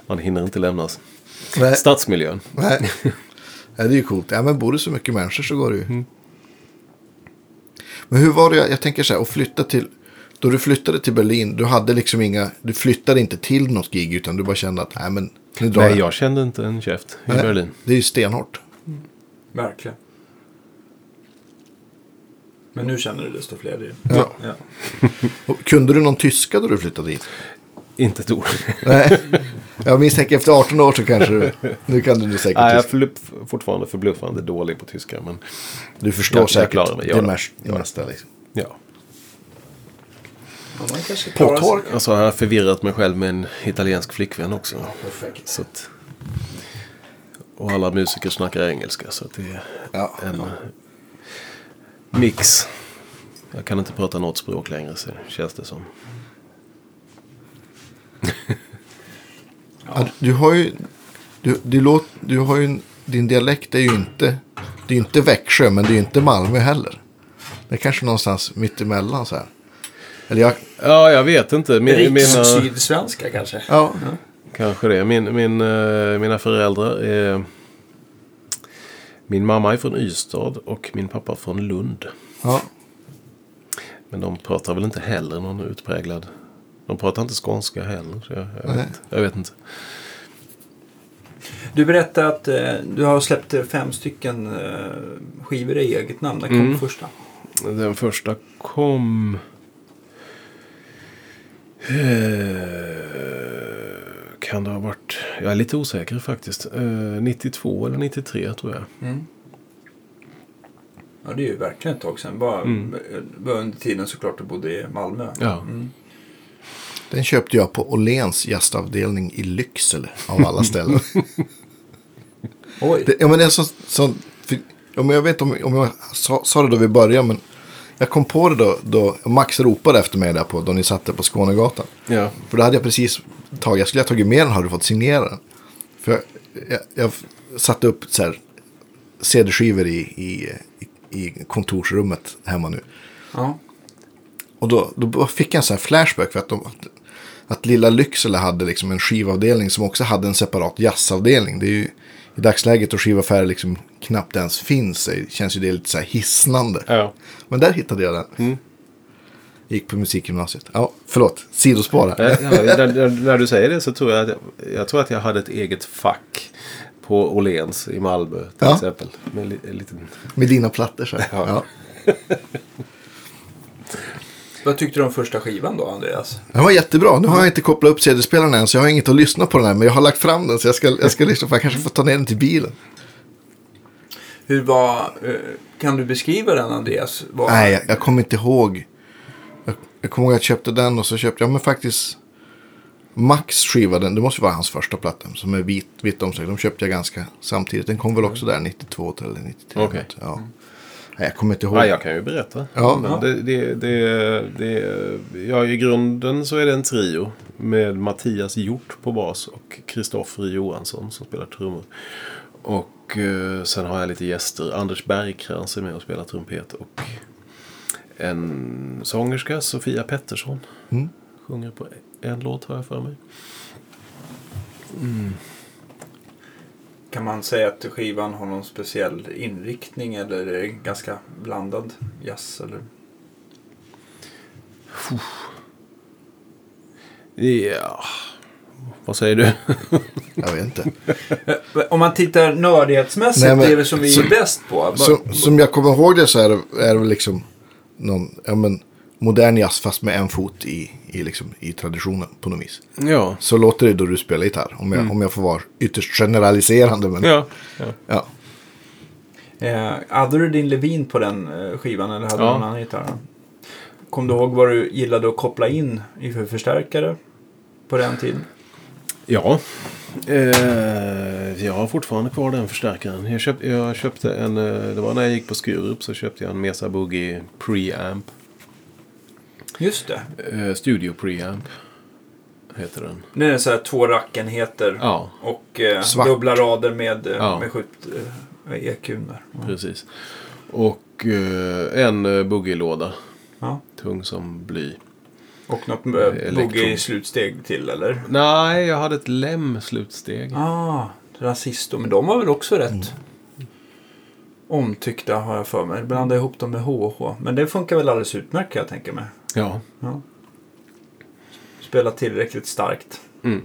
man hinner inte lämna Nej. stadsmiljön. Nej. ja, det är ju coolt. Ja, men bor det så mycket människor så går det ju. Mm. Men hur var det, jag tänker så här, att flytta till, då du flyttade till Berlin, du hade liksom inga, du flyttade inte till något gig utan du bara kände att, nej men, nu drar Nej, jag. jag kände inte en käft i Nej, Berlin. Det är ju stenhårt. Verkligen. Men nu känner du desto fler. Det. Ja. Ja. Kunde du någon tyska då du flyttade dit? Inte ett ord. Nej. Jag misstänker efter 18 år så kanske du, nu kan du säkert Nej, jag är tyska. fortfarande förbluffande dålig på tyska. Men Du förstår Jag- jag säkert klarar mig, det mest- det. mesta. Liksom. ja. Ja, man kanske klarar sig. Påtår. Och så har jag förvirrat mig själv med en italiensk flickvän också. Perfekt. Så att, och alla musiker snackar engelska. Så att det är Ja. en mix. Jag kan inte prata något språk längre så känns det som. Ja, du har ju, Du, du, låt, du har ju din dialekt är ju inte, det är ju inte Växjö men det är ju inte Malmö heller. Det är kanske någonstans mitt emellan så här. Eller jag, Ja, jag vet inte. Min, mina, Riks-sydsvenska kanske. ja, kanske det. Min, min, eh, mina föräldrar är... Min mamma är från Ystad och min pappa från Lund. ja. Men de pratar väl inte heller någon utpräglad... De pratar inte skånska heller. Så jag, jag, vet, jag vet inte. Du berättade att eh, du har släppt fem stycken eh, skivor i eget namn. När kom Mm. första? Den första kom... Eh, Kan det ha varit... Jag är lite osäker faktiskt. Eh, 92 eller 93 tror jag. Mm. Ja, det är ju verkligen ett tag sedan. Bara, Mm. bara under tiden såklart du bodde i Malmö. Ja. Mm. Den köpte jag på Åhléns gästavdelning i Lycksele av alla ställen. Oj. det, ja, men det är så, så, för, ja, men jag vet om, om jag sa, sa det då vi började men jag kom på det då, då Max ropade efter mig där på, då ni satt där på Skånegatan. Ja. För då hade jag precis tagit, jag skulle ha tagit med den hade du fått signera den. För jag, jag, jag satte upp så här CD-skivor i, i, i, kontorsrummet hemma nu. Ja. Och då, då fick jag en sån här flashback för att, de, att, att lilla Lycksele hade liksom en skivavdelning som också hade en separat jazzavdelning. Det är ju i dagsläget och skivaffärer liksom knappt ens finns. Det känns ju det lite så här hisnande. Ja. Men där hittade jag den. Gick på musikgymnasiet. Ja, förlåt. Sidospår här. Ja, ja, när, du säger det så tror jag att jag, jag tror att jag hade ett eget fack på Åhléns i Malmö till Ja. exempel. Med en, li- en liten... Med dina plattor så. Ja. Vad tyckte du om första skivan då, Andreas? Den var jättebra. Nu har jag inte kopplat upp CD-spelaren än så jag har inget att lyssna på den här. Men jag har lagt fram den så jag ska, jag ska lyssna på den. Jag kanske får ta ner den till bilen. Hur var... eh, Kan du beskriva den, Andreas? Var, Nej, jag, jag kommer inte ihåg. Jag, jag kommer ihåg att jag köpte den och så köpte jag men faktiskt Max skiva. Den, det måste vara hans första platta som är vit, vitt omslag. De köpte jag ganska samtidigt. Den kom väl också där 92 eller 93. Okej. Ja. Nej, jag kommer inte ihåg. Ja, jag kan ju berätta. Ja. Men det, det, det, det, ja, I grunden så är det en trio med Mattias Hjort på bas och Kristoffer Johansson som spelar trummor. Och eh, sen har jag lite gäster. Anders Bergkrans är med och spelar trumpet. Och en sångerska, Sofia Pettersson. Mm. Sjunger på en låt har jag för mig. Kan man säga att skivan har någon speciell inriktning eller är det ganska blandad jazz? Eller? Ja, vad säger du? Jag vet inte. Om man tittar nördighetsmässigt, Nej, men- det är det som vi är bäst på. Som, som jag kommer ihåg det så är det, är det väl liksom någon ja, men, modern jazz fast med en fot i, i, liksom, i traditionen på något vis. ja. Så låter det då du spelar gitarr. Om jag, om jag får vara ytterst generaliserande. Men, Ja, ja. ja. Eh, hade du din Levin på den eh, skivan eller hade du Ja. någon annan gitarr? Kom du ihåg vad du gillade att koppla in i för förstärkare på den tiden? Ja. Eh, jag har fortfarande kvar den förstärkaren. Jag, köpt, jag köpte en, eh, det var när jag gick på Skurup så köpte jag en Mesa Boogie Preamp. Just det. Eh, Studio Preamp heter den. Det är så här två rackenheter Ja, och eh, dubbla rader med, eh, Ja. med skjut eh, där. Ja. precis. Och eh, en eh, boogie-låda. Ja. Tung som bly. Och något eh, Elektro. boogie-slutsteg till eller? Nej, jag hade ett lem-slutsteg. Ah, Rasisto. Men de var väl också rätt omtyckta har jag för mig. Blanda ihop dem med HH. Men det funkar väl alldeles utmärkt kan jag tänka mig. Ja. Ja. Spela tillräckligt starkt. Mm.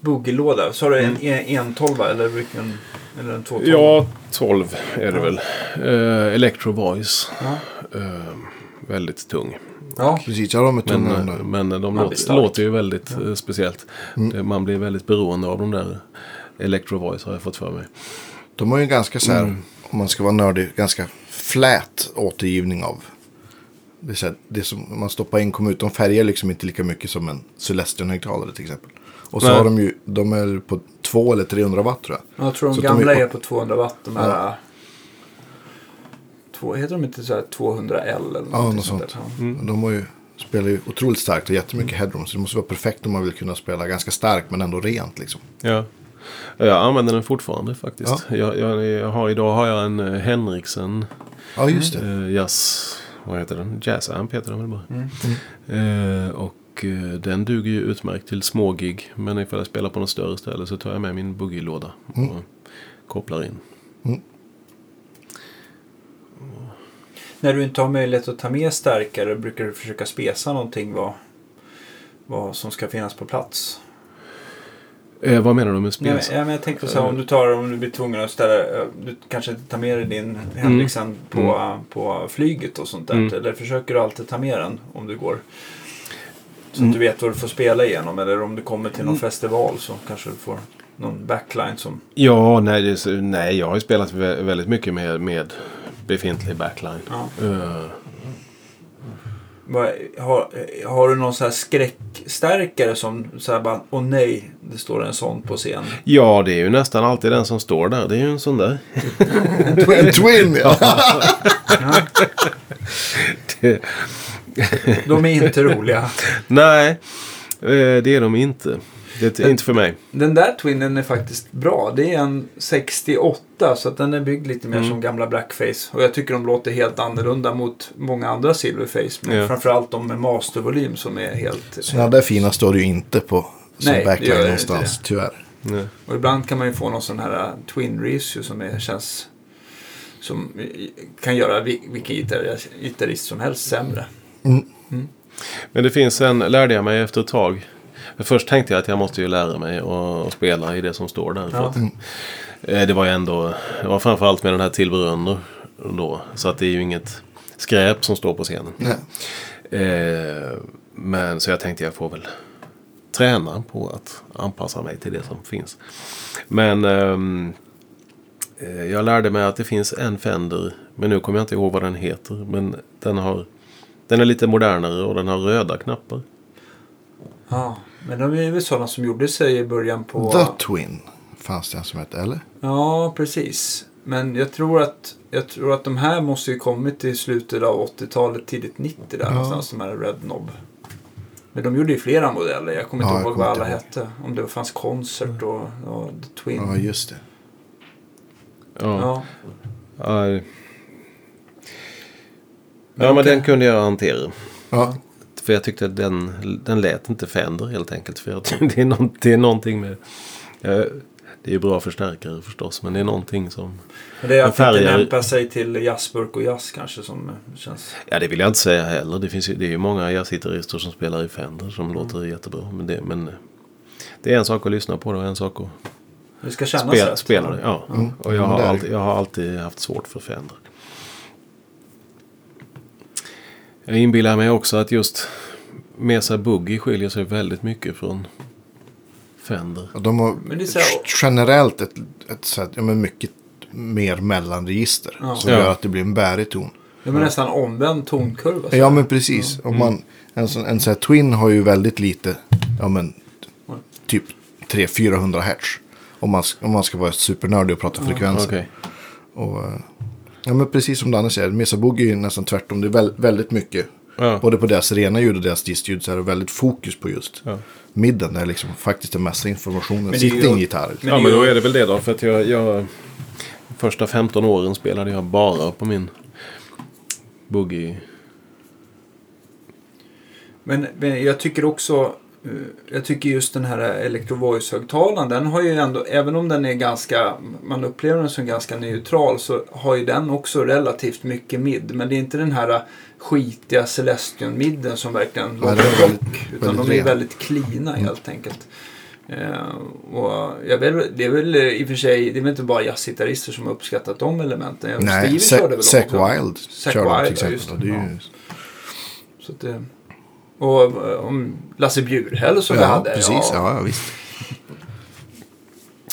Boogie-låda. Så har du en, en, en tolva eller vilken? Eller en två Ja, 12 är det väl. Eh, Electro Voice. Ja. Eh, väldigt tung. Ja. Precis, jag har med Men, men de låter, låter ju väldigt eh, speciellt. Det- Man blir väldigt beroende av de där Electro Voice har jag fått för mig. De har ju en ganska så här, Mm. om man ska vara nördig, ganska flät återgivning av. Det, är så här, det som man stoppar in kommer ut. De färgar liksom inte lika mycket som en Celestion-högtalare till exempel. Och så Nej. har de ju, de är på 2 eller 300 watt tror jag. Jag tror de Så att de gamla är- är på 200 watt. De här... Ja. Två, heter de inte så här 200L eller Ja, något sånt sånt. Ja. Men De har ju, spelar ju otroligt starkt och jättemycket headroom. Så det måste vara perfekt om man vill kunna spela ganska starkt men ändå rent liksom. Ja. Jag använder den fortfarande faktiskt. Jag, jag, jag har, idag har jag en eh, Henriksen Ja, just det. eh, Jazz... Vad heter den? Jazz Amp heter den väl bara. Mm. Eh, och eh, den duger ju utmärkt till små gig. Men ifall jag spelar på något större ställe så tar jag med min boogie-låda Mm. och kopplar in. När du inte har möjlighet att ta med stärkare brukar du försöka spesa någonting vad, vad som ska finnas på plats. Eh, vad menar du med Nej, spels? men, ja, men jag tänkte så här, om du tar om du blir tvungen att ställa, eh, du kanske inte tar med dig din Henriksen på, på flyget och sånt där. Mm. Eller försöker du alltid ta med den om du går? Så Mm. att du vet vad du får spela igenom. Eller om du kommer till någon festival så kanske du får någon backline som... Ja, nej, det nej, jag har ju spelat vä- väldigt mycket med, med befintlig backline. Ja. Vad- Har, har du någon så här skräckstärkare som så här bara, åh nej, det står en sån på scen. ja, det är ju nästan alltid den som står där. Det är ju en sån där. En twin, ja. Det, De är inte roliga. nej, eh, det är de inte. Det är inte för mig. Den där Twinnen är faktiskt bra. Det är en 68 så att den är byggd lite mer Mm. som gamla Blackface. Och jag tycker de låter helt annorlunda mot många andra Silverface. Men Ja. framförallt de med mastervolym som är helt... Sådana där fina står det ju inte på som Nej, det gör backline det någonstans, inte. tyvärr. Nej. Och ibland kan man ju få någon sån här uh, Twin Reissue som är, känns... Som kan göra vi- vilken gitarr- gitarrist som helst sämre. Men det finns en, lärde jag mig efter ett tag. Men först tänkte jag att jag måste ju lära mig att, spela i det som står där. För Ja. att, eh, det var ju ändå, det var framförallt med den här tillbehören då. Så att det är ju inget skräp som står på scenen. Eh, men så jag tänkte jag får väl träna på att anpassa mig till det som finns. Men ehm, eh, jag lärde mig att det finns en Fender. Men nu kommer jag inte ihåg vad den heter. Men den har den är lite modernare och den har röda knappar. Ja, men de är väl sådana som gjorde sig i början på... The Twin fanns det en som hette, eller? Ja, precis. Men jag tror att, jag tror att de här måste ju kommit i slutet av 80-talet, tidigt 90 där Ja. någonstans, de här Red Knob. Men de gjorde ju flera modeller. Jag kommer Ja, inte ihåg vad alla hette. Om det fanns Concert och, och The Twin. Ja, just det. Ja, Ja. ja. Men den kunde jag hantera. Ja, För jag tyckte att den, den lät inte Fender helt enkelt. För det, är nå- det är någonting med... eh, det är ju bra förstärkare förstås. Men det är någonting som... Men det är att inte färger- lämpa sig till jazzburk och jazz kanske som eh, känns... Ja det vill jag inte säga heller. Det, finns ju, det är ju många jazzgitarrister som spelar i Fender som låter jättebra. Men det, men det är en sak att lyssna på det och en sak att Det ska kännas spela, rätt. spela det. Ja. Mm. Och jag Ja, har, är alltid, jag har alltid haft svårt för Fender. Jag inbillar mig också att just Mesa Boogie skiljer sig väldigt mycket från Fender. och de har Men det är så här- generellt ett, ett sätt, ja, men mycket mer mellanregister. Ja. Som Ja. gör att det blir en bärig ton. Det var nästan omvänd tonkurva. så Ja men precis. Om man, en, sån, en sån här Twin har ju väldigt lite, ja men typ 300-400 hertz. Om man, om man ska vara supernördig och prata frekvenser. Okej. Och, eh, ja men precis som Danne säger, Mesa Boogie är ju nästan tvärtom. Det är väl, väldigt mycket, Ja. både på deras rena ljud och deras distljud så är det väldigt fokus på just Ja. midden. Där liksom faktiskt den mesta informationen sitter i en gitarr. Men Ja men då är det väl det då. För att jag, jag första 15 åren spelade jag bara på min Boogie. Men, men jag tycker också, jag tycker just den här Electro Voice-högtalaren, den har ju ändå, även om den är ganska, man upplever den som ganska neutral, så har ju den också relativt mycket mid. Men det är inte den här skitiga Celestion-midden som verkligen låter rock. Utan väldigt de är ren. väldigt cleana helt enkelt. Eh, och jag vet, det är väl eh, i och för sig, det är väl inte bara jazzgitarrister som har uppskattat de elementen. Jag- Nej, Stevie körde väl också. Wild Zac körde de Wild, till ja, exempel. just det. ju, Så det, och eh, om Lasse Bjurhäll som vi ja, hade. precis. ja. Ja, ja, visst.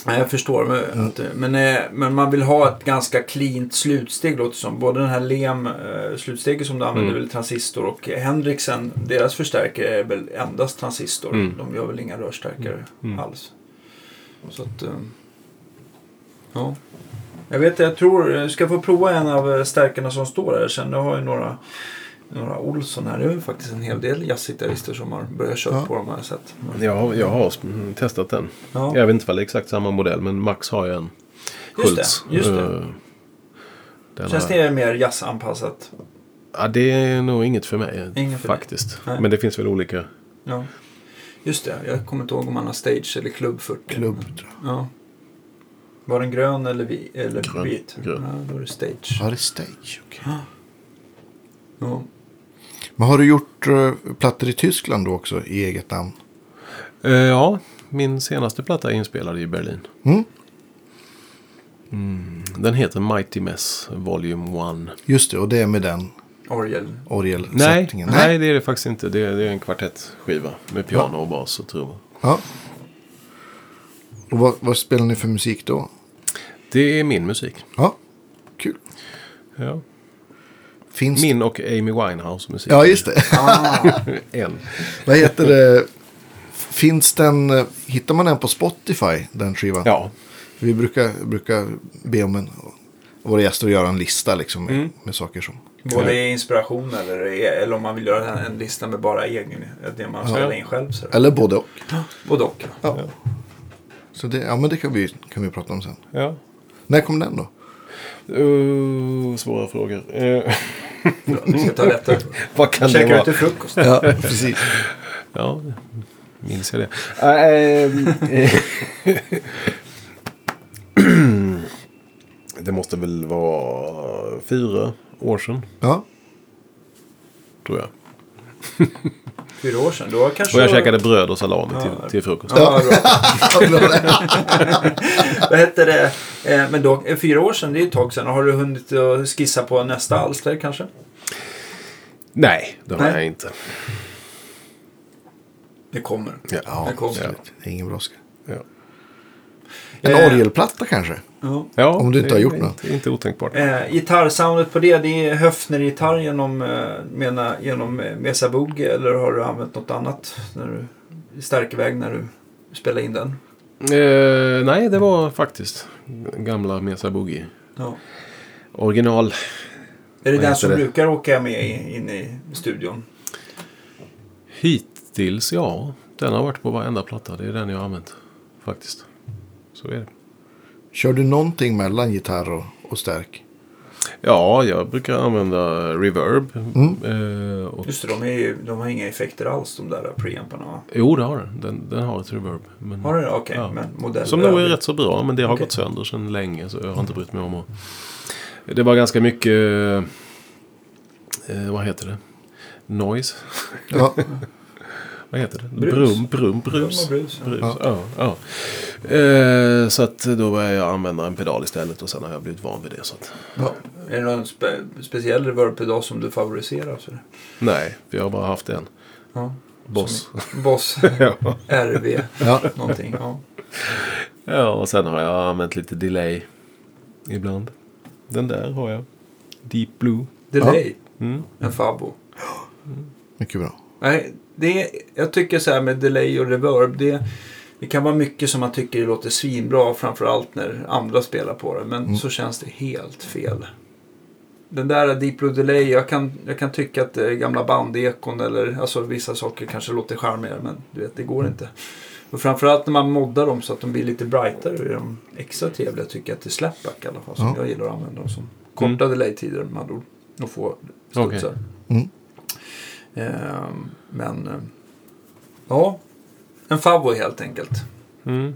Nej, jag förstår. Men, Mm. att, men, eh, men man vill ha ett ganska cleant slutsteg låter som. Både den här Lem eh, slutsteget som du använder Mm. väl transistor och Hendrixen, deras förstärkare är väl endast transistor. Mm. De gör väl inga rörstärkare Mm. alls. Så att, eh, ja. Jag vet, jag tror, jag ska få prova en av eh, stärkarna som står här sen. Jag har ju några några Olsson här. Det är ju faktiskt en hel del jazzgitarrister som har börjat köra Ja. på jag sett. Men, Jag, jag har testat den. Ja. Jag vet inte om det är exakt samma modell men Max har ju en Just det, Schultz. just det. Eh, Den Känns har- det mer jazzanpassat? Ja, det är nog inget för mig Inget för faktiskt. Men det finns väl olika. Ja. Just det, jag kommer inte ihåg om man har stage eller klubb 40. Klubb, tror jag. Ja. Var den grön eller, vi, eller Grön, vit? grön. Ja, då är det stage. Ja, det är stage. okej. Ja. Men har du gjort uh, plattor i Tyskland då också i eget namn? Eh, ja, min senaste platta är inspelad i Berlin. Mm. Mm, den heter Mighty Mess Volume 1. Just det, och det är med den Orgel. Nej, orgelsättningen. nej, det är det faktiskt inte. Det är, det är en kvartettskiva med piano och bas och trummor. Ja. Och vad, vad spelar ni för musik då? Det är min musik. Ja, kul. Ja. Finns Min och Amy Winehouse musik. Ja, just det. Ah, En. Vad heter det? Finns den, eh, hittar man den på Spotify, den skivan? Ja. Vi brukar, brukar be om en, våra gäster att göra en lista liksom, med, Mm. med saker som... både i inspiration eller, eller om man vill göra en, en lista med bara egen, det man spelar in själv. Så. Eller både och. Både och. Ja. Så det, ja, men det kan vi, kan vi prata om sen. ja. När kom den då? Uh, svåra frågor. Vi ska ta lättare. vad kan det Käkar du vara? till frukost? Ja, precis. Ja, minns jag det. Äh, eh, det måste väl vara fyra år sedan, Ja, tror jag. Fyra år sedan. Då kanske Och jag du- käkade bröd och salami Ja. till, till frukost. Ja, bra. Vad hette det? Eh, Men då, eh, fyra år sedan, det är ett tag sedan. Har du hunnit skissa på nästa alster kanske? Nej, det har Nej. jag inte. Det kommer. ja Det kom. absolut. Det är ingen brådska. Ja. En Eh. orgelplatta kanske? Ja. Ja, Om du inte det har är gjort något. Inte otänkbart. Eh, gitarrsoundet på det, det är Höfner-gitarr genom, eh, mena, genom eh, Mesa Boogie eller har du använt något annat när du, i stärkeväg när du spelar in den? Eh, nej, det var faktiskt gamla Mesa Boogie. Ja. Original. Är det den som det? brukar åka med in i studion? Hittills, ja. Den har varit på varenda platta. Det är den jag har använt. Faktiskt. Så är det. Kör du någonting mellan gitarr och, och stärk? Ja, jag brukar använda reverb. Mm. Eh, och, Just det, de, är, ju- de har inga effekter alls de där preamparna jo, det har den. den. Den har ett reverb. Men, Har det? Okej, Ja. men modell Som nog är rätt så bra, men det har Okej. gått sönder sedan länge. Så jag har inte brytt mig om att... Det var ganska mycket... Eh, vad heter det? Noise? Ja, Vad heter det? Brus. Brum, brum, Brum brus. och brus, ja. brus. Ja. Ja, Eh, så att då började jag använda en pedal istället och sen har jag blivit van vid det. Så att, Ja. Är det någon spe, speciell reverb-pedal som du favoriserar? Så? nej, vi har bara haft en. Ja. Boss. Boss, ja. RV, ja. någonting. Ja. ja, och sen har jag använt lite delay ibland. Den där har jag. Deep Blue. Delay, Mm. en Fabo. mycket bra. Nej, det är, jag tycker så här med delay och reverb. Det, det kan vara mycket som man tycker det låter svinbra. Framförallt när andra spelar på det. Men så känns det helt fel. Den där Deep Blue Delay. Jag kan, jag kan tycka att det är gamla bandekon. Eller alltså vissa saker kanske låter charmigare. Men du vet, det går inte. Och framförallt när man moddar dem så att de blir lite brightare. Är de extra trevliga tycker jag till Slapback i alla fall. Som Ja. jag gillar att använda dem som. Korta delay-tider med andra ord. Och få studsar. Okej. Mm. Ehm, men eh, ja, en favvo helt enkelt. Mm.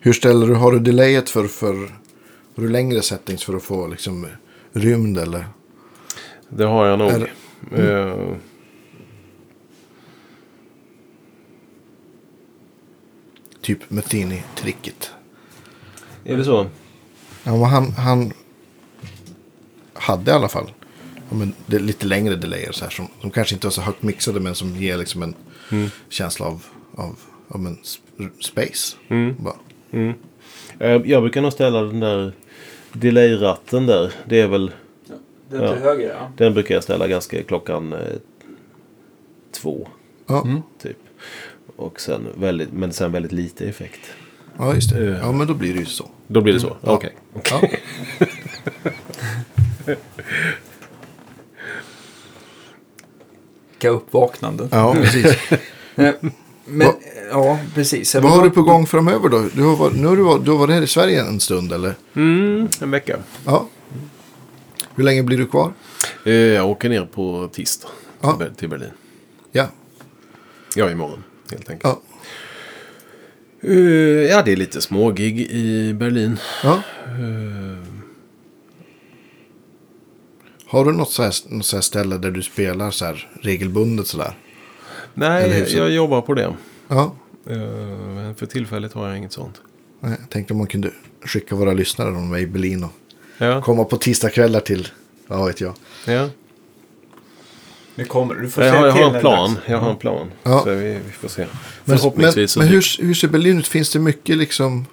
Hur ställer du, har du delayet för, för, har du längre settings för att få liksom rymd eller? Det har jag nog. Är- Eh, Typ Metheny-tricket. är det så? Ja, men han, han hade i alla fall ja, men det är lite längre delayer så här, som, som kanske inte var så högt mixade men som ger liksom en Mm. känsla av, av, av en sp- space. Mm. Bara. Mm. Eh, Jag brukar nog ställa den där delay-ratten där. Det är väl, Den Ja. till höger ja. den brukar jag ställa ganska klockan eh, två. Ja, Mm. Typ. Och sen väldigt, men sen väldigt lite effekt. ja, just det. Eh. Ja, men då blir det ju så. Då blir det så? Ja. Okej. Ja. kvicka uppvaknanden. Ja, precis. Men, Vad- ja, precis. Vad har du på gång framöver då? Du har, varit, nu har du, varit, du har varit här i Sverige en stund eller? Mm, en vecka. Ja. Hur länge blir du kvar? Eh, Jag åker ner på tisdag Ja. till Berlin. Ja. Ja, imorgon helt enkelt. Ja. Eh, Ja, det är lite smågig i Berlin. ja. Eh, Har du något, så här, något så här ställe där du spelar så här regelbundet sådär? Nej, hyfsat. jag jobbar på det. Ja. Men för tillfället har jag inget sånt. Nej, Jag tänkte om man kunde skicka våra lyssnare om i Berlin och Ja, komma på tisdagskvällar till, ja vet jag. ja. Det kommer. Du får Jag har, jag har en plan. Jag har en plan. Ja. Så vi, vi får se. Men, men, Förhoppningsvis så men dyker- hur, hur ser Berlin ut? Finns det mycket liksom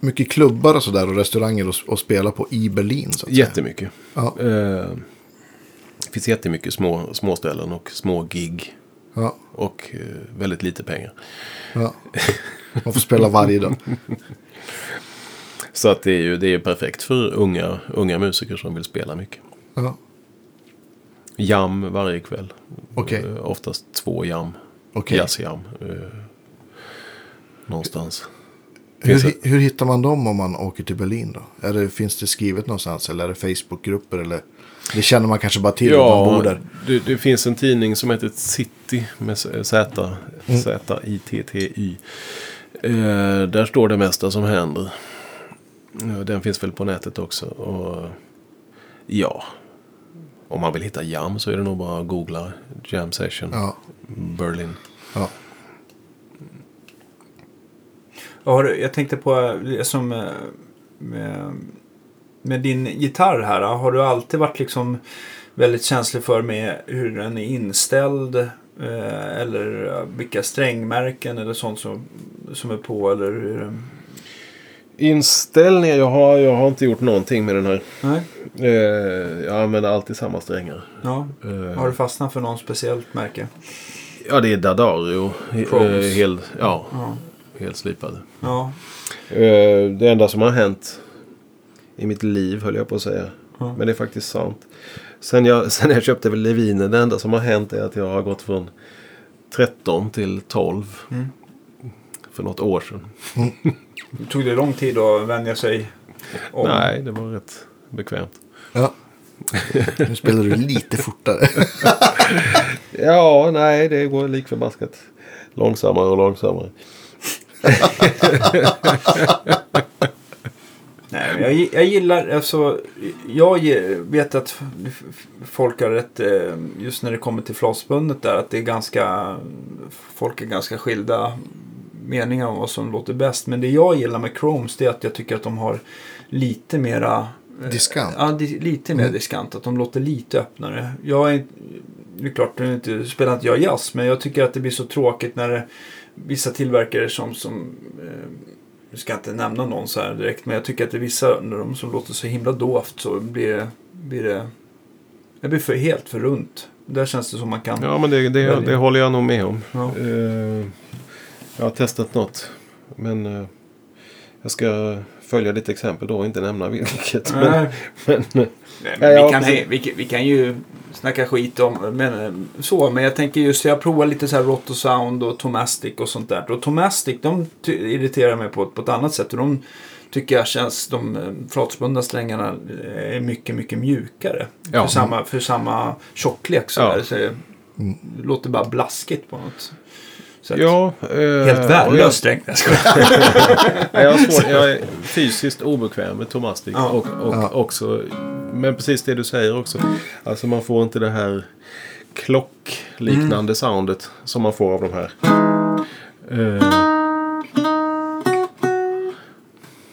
mycket klubbar och sådär och restauranger att att spela på i Berlin? Så att säga? Jättemycket. Ja. Eh, Det finns jättemycket små, små ställen och små gig. Ja, Och eh, väldigt lite pengar. ja. Man får spela varje dag. Så att det är ju det är perfekt för unga, unga musiker som vill spela mycket. Ja, Jam varje kväll. Okej. Eh, Oftast två jam. okej. Jazzjam. Eh, någonstans. Hur, hur hittar man dem om man åker till Berlin då? Är det, finns det skrivet någonstans eller är det Facebookgrupper eller? Det känner man kanske bara till om man bor där. det, det finns en tidning som heter City med Z, Mm. Z-I-T-T-Y. Eh, där står det mesta som händer. Eh, Den finns väl på nätet också. Och, ja, om man vill hitta jam så är det nog bara att googla Jam Session Ja, Berlin. ja. Har Jag tänkte på eh, som eh, med, med din gitarr här. eh, Har du alltid varit liksom väldigt känslig för med hur den är inställd? Eller vilka strängmärken eller sånt som, som är på? Eller hur, Inställningar, jag har, jag har inte gjort någonting med den här. nej? Eh, jag använder alltid samma strängar. Ja. Eh, Har du fastnat för något speciellt märke? Ja, det är Dadario. Eh, Pros. hel, ja, Ja. helt slipade. Ja. Eh, Det enda som har hänt i mitt liv höll jag på att säga. Ja. Men det är faktiskt sant. Sen jag, sen jag köpte Levinen, det enda som har hänt är att jag har gått från 13 till 12. Mm. För något år sedan. Tog det lång tid att vänja sig om? Nej, det var rätt bekvämt. ja. Nu spelar du lite fortare. Ja, nej, det går lik förbaskat. Långsammare och långsammare. Nej, jag, jag gillar, alltså, jag vet att folk har rätt, eh, just när det kommer till flasbundet där, att det är ganska, folk är ganska skilda meningar om vad som låter bäst. Men det jag gillar med Chromes det är att jag tycker att de har lite mera Diskant. Ja, lite mer Mm. diskant. Att de låter lite öppnare. Jag är, det är klart, nu inte, spelar inte jag jazz, men jag tycker att det blir så tråkigt när det, vissa tillverkare som, som eh, nu ska jag inte nämna någon så här direkt, men jag tycker att det är vissa när de som låter så himla dovt så blir det, blir det, det blir för, helt för runt. Där känns det som man kan. Ja, men det, det, det håller jag nog med om. Ja. Eh, jag har testat något. Men eh, jag ska följa ditt exempel då och inte nämna vilket. Men, Nej, men, nej, men ja, vi, kan, vi, kan- vi kan ju snacka skit om men, eh, så, men jag tänker just jag provar lite så här Roto Sound och Tomastic och sånt där. Och Tomastic de irriterar mig på, på ett annat sätt. De tycker jag känns, de eh, flatspundna strängarna eh, är mycket, mycket mjukare. Ja. För, samma, för samma tjocklek så, Ja. där, så det det låter bara blaskigt på något sätt. Ja, eh, Helt och värdelös sträng. Jag. Jag, jag, är fysiskt obekväm med Tomastic. Ja. Och, och Ja. också, men precis det du säger också. Alltså man får inte det här klockliknande Mm. soundet som man får av de här. Eh,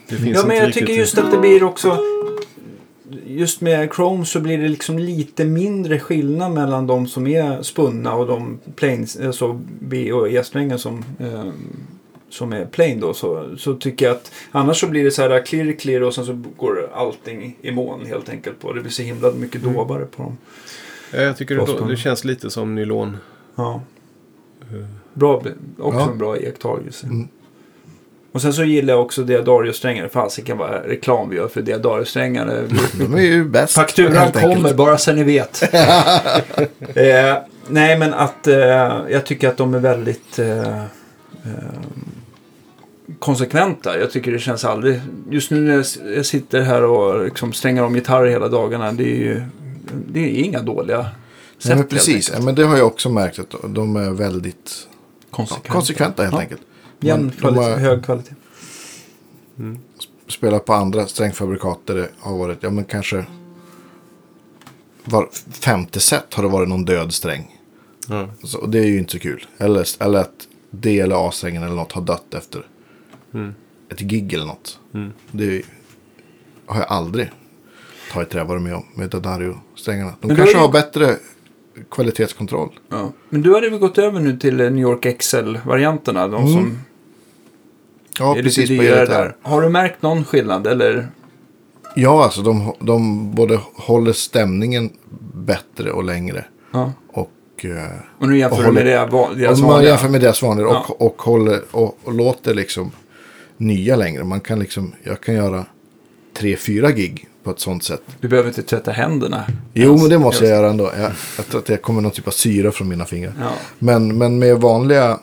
det finns Ja, men jag riktigt tycker just att det blir också... Just med Chrome så blir det liksom lite mindre skillnad mellan de som är spunna och de planes, alltså B och E-strängar som, eh, som är plain då. Så, så tycker jag att annars så blir det så här clear clear och sen så går allting i moln helt enkelt på. Det blir så himla mycket Mm. dovare på dem. Ja, jag tycker det, det känns lite som nylon. Ja. Bra, också Ja. en bra iakttagelse. Mm. Och sen så gillar jag också Diadario-strängar. Fasiken vad reklam vi gör för Diadario-strängar. De är ju bäst. Fakturan enkelt. kommer bara så ni vet. eh, nej, men att eh, jag tycker att de är väldigt eh, eh, konsekventa. Jag tycker det känns aldrig... Just nu när jag sitter här och liksom strängar om gitarrer hela dagarna. Det är ju det är inga dåliga sätt. Nej, men precis, ja, men det har jag också märkt att de är väldigt ja, Konsekventa. konsekventa helt Ja. enkelt. Jämn kvalitet, har- hög kvalitet. spelat på andra strängfabrikat där det har varit, ja men kanske var femte set har det varit någon död sträng. Ja. Så, och det är ju inte så kul. Eller, eller att D eller A-strängen eller något har dött efter ett gig eller något. Det är, har jag aldrig tagit trä varit med om med Dadario-strängarna. De Men kanske har bättre kvalitetskontroll. Ja. Men du hade väl gått över nu till New York XL-varianterna? De som Ja, är precis. lite dyrare där. Har du märkt någon skillnad? Eller? Ja, alltså de, de både håller stämningen bättre och längre. Ja. Och... Eh, Och nu jämför Och med håller- det, va- deras Om man vanliga? jämför med deras vanliga Ja. och, och, håller, och, och låter liksom nya längre. Man kan liksom, jag kan göra tre, fyra gig på ett sånt sätt. Du behöver inte tvätta händerna. Jo, men det måste jag göra ändå. Jag, jag tror att det kommer någon typ av syra från mina fingrar. Ja. Men, men med vanliga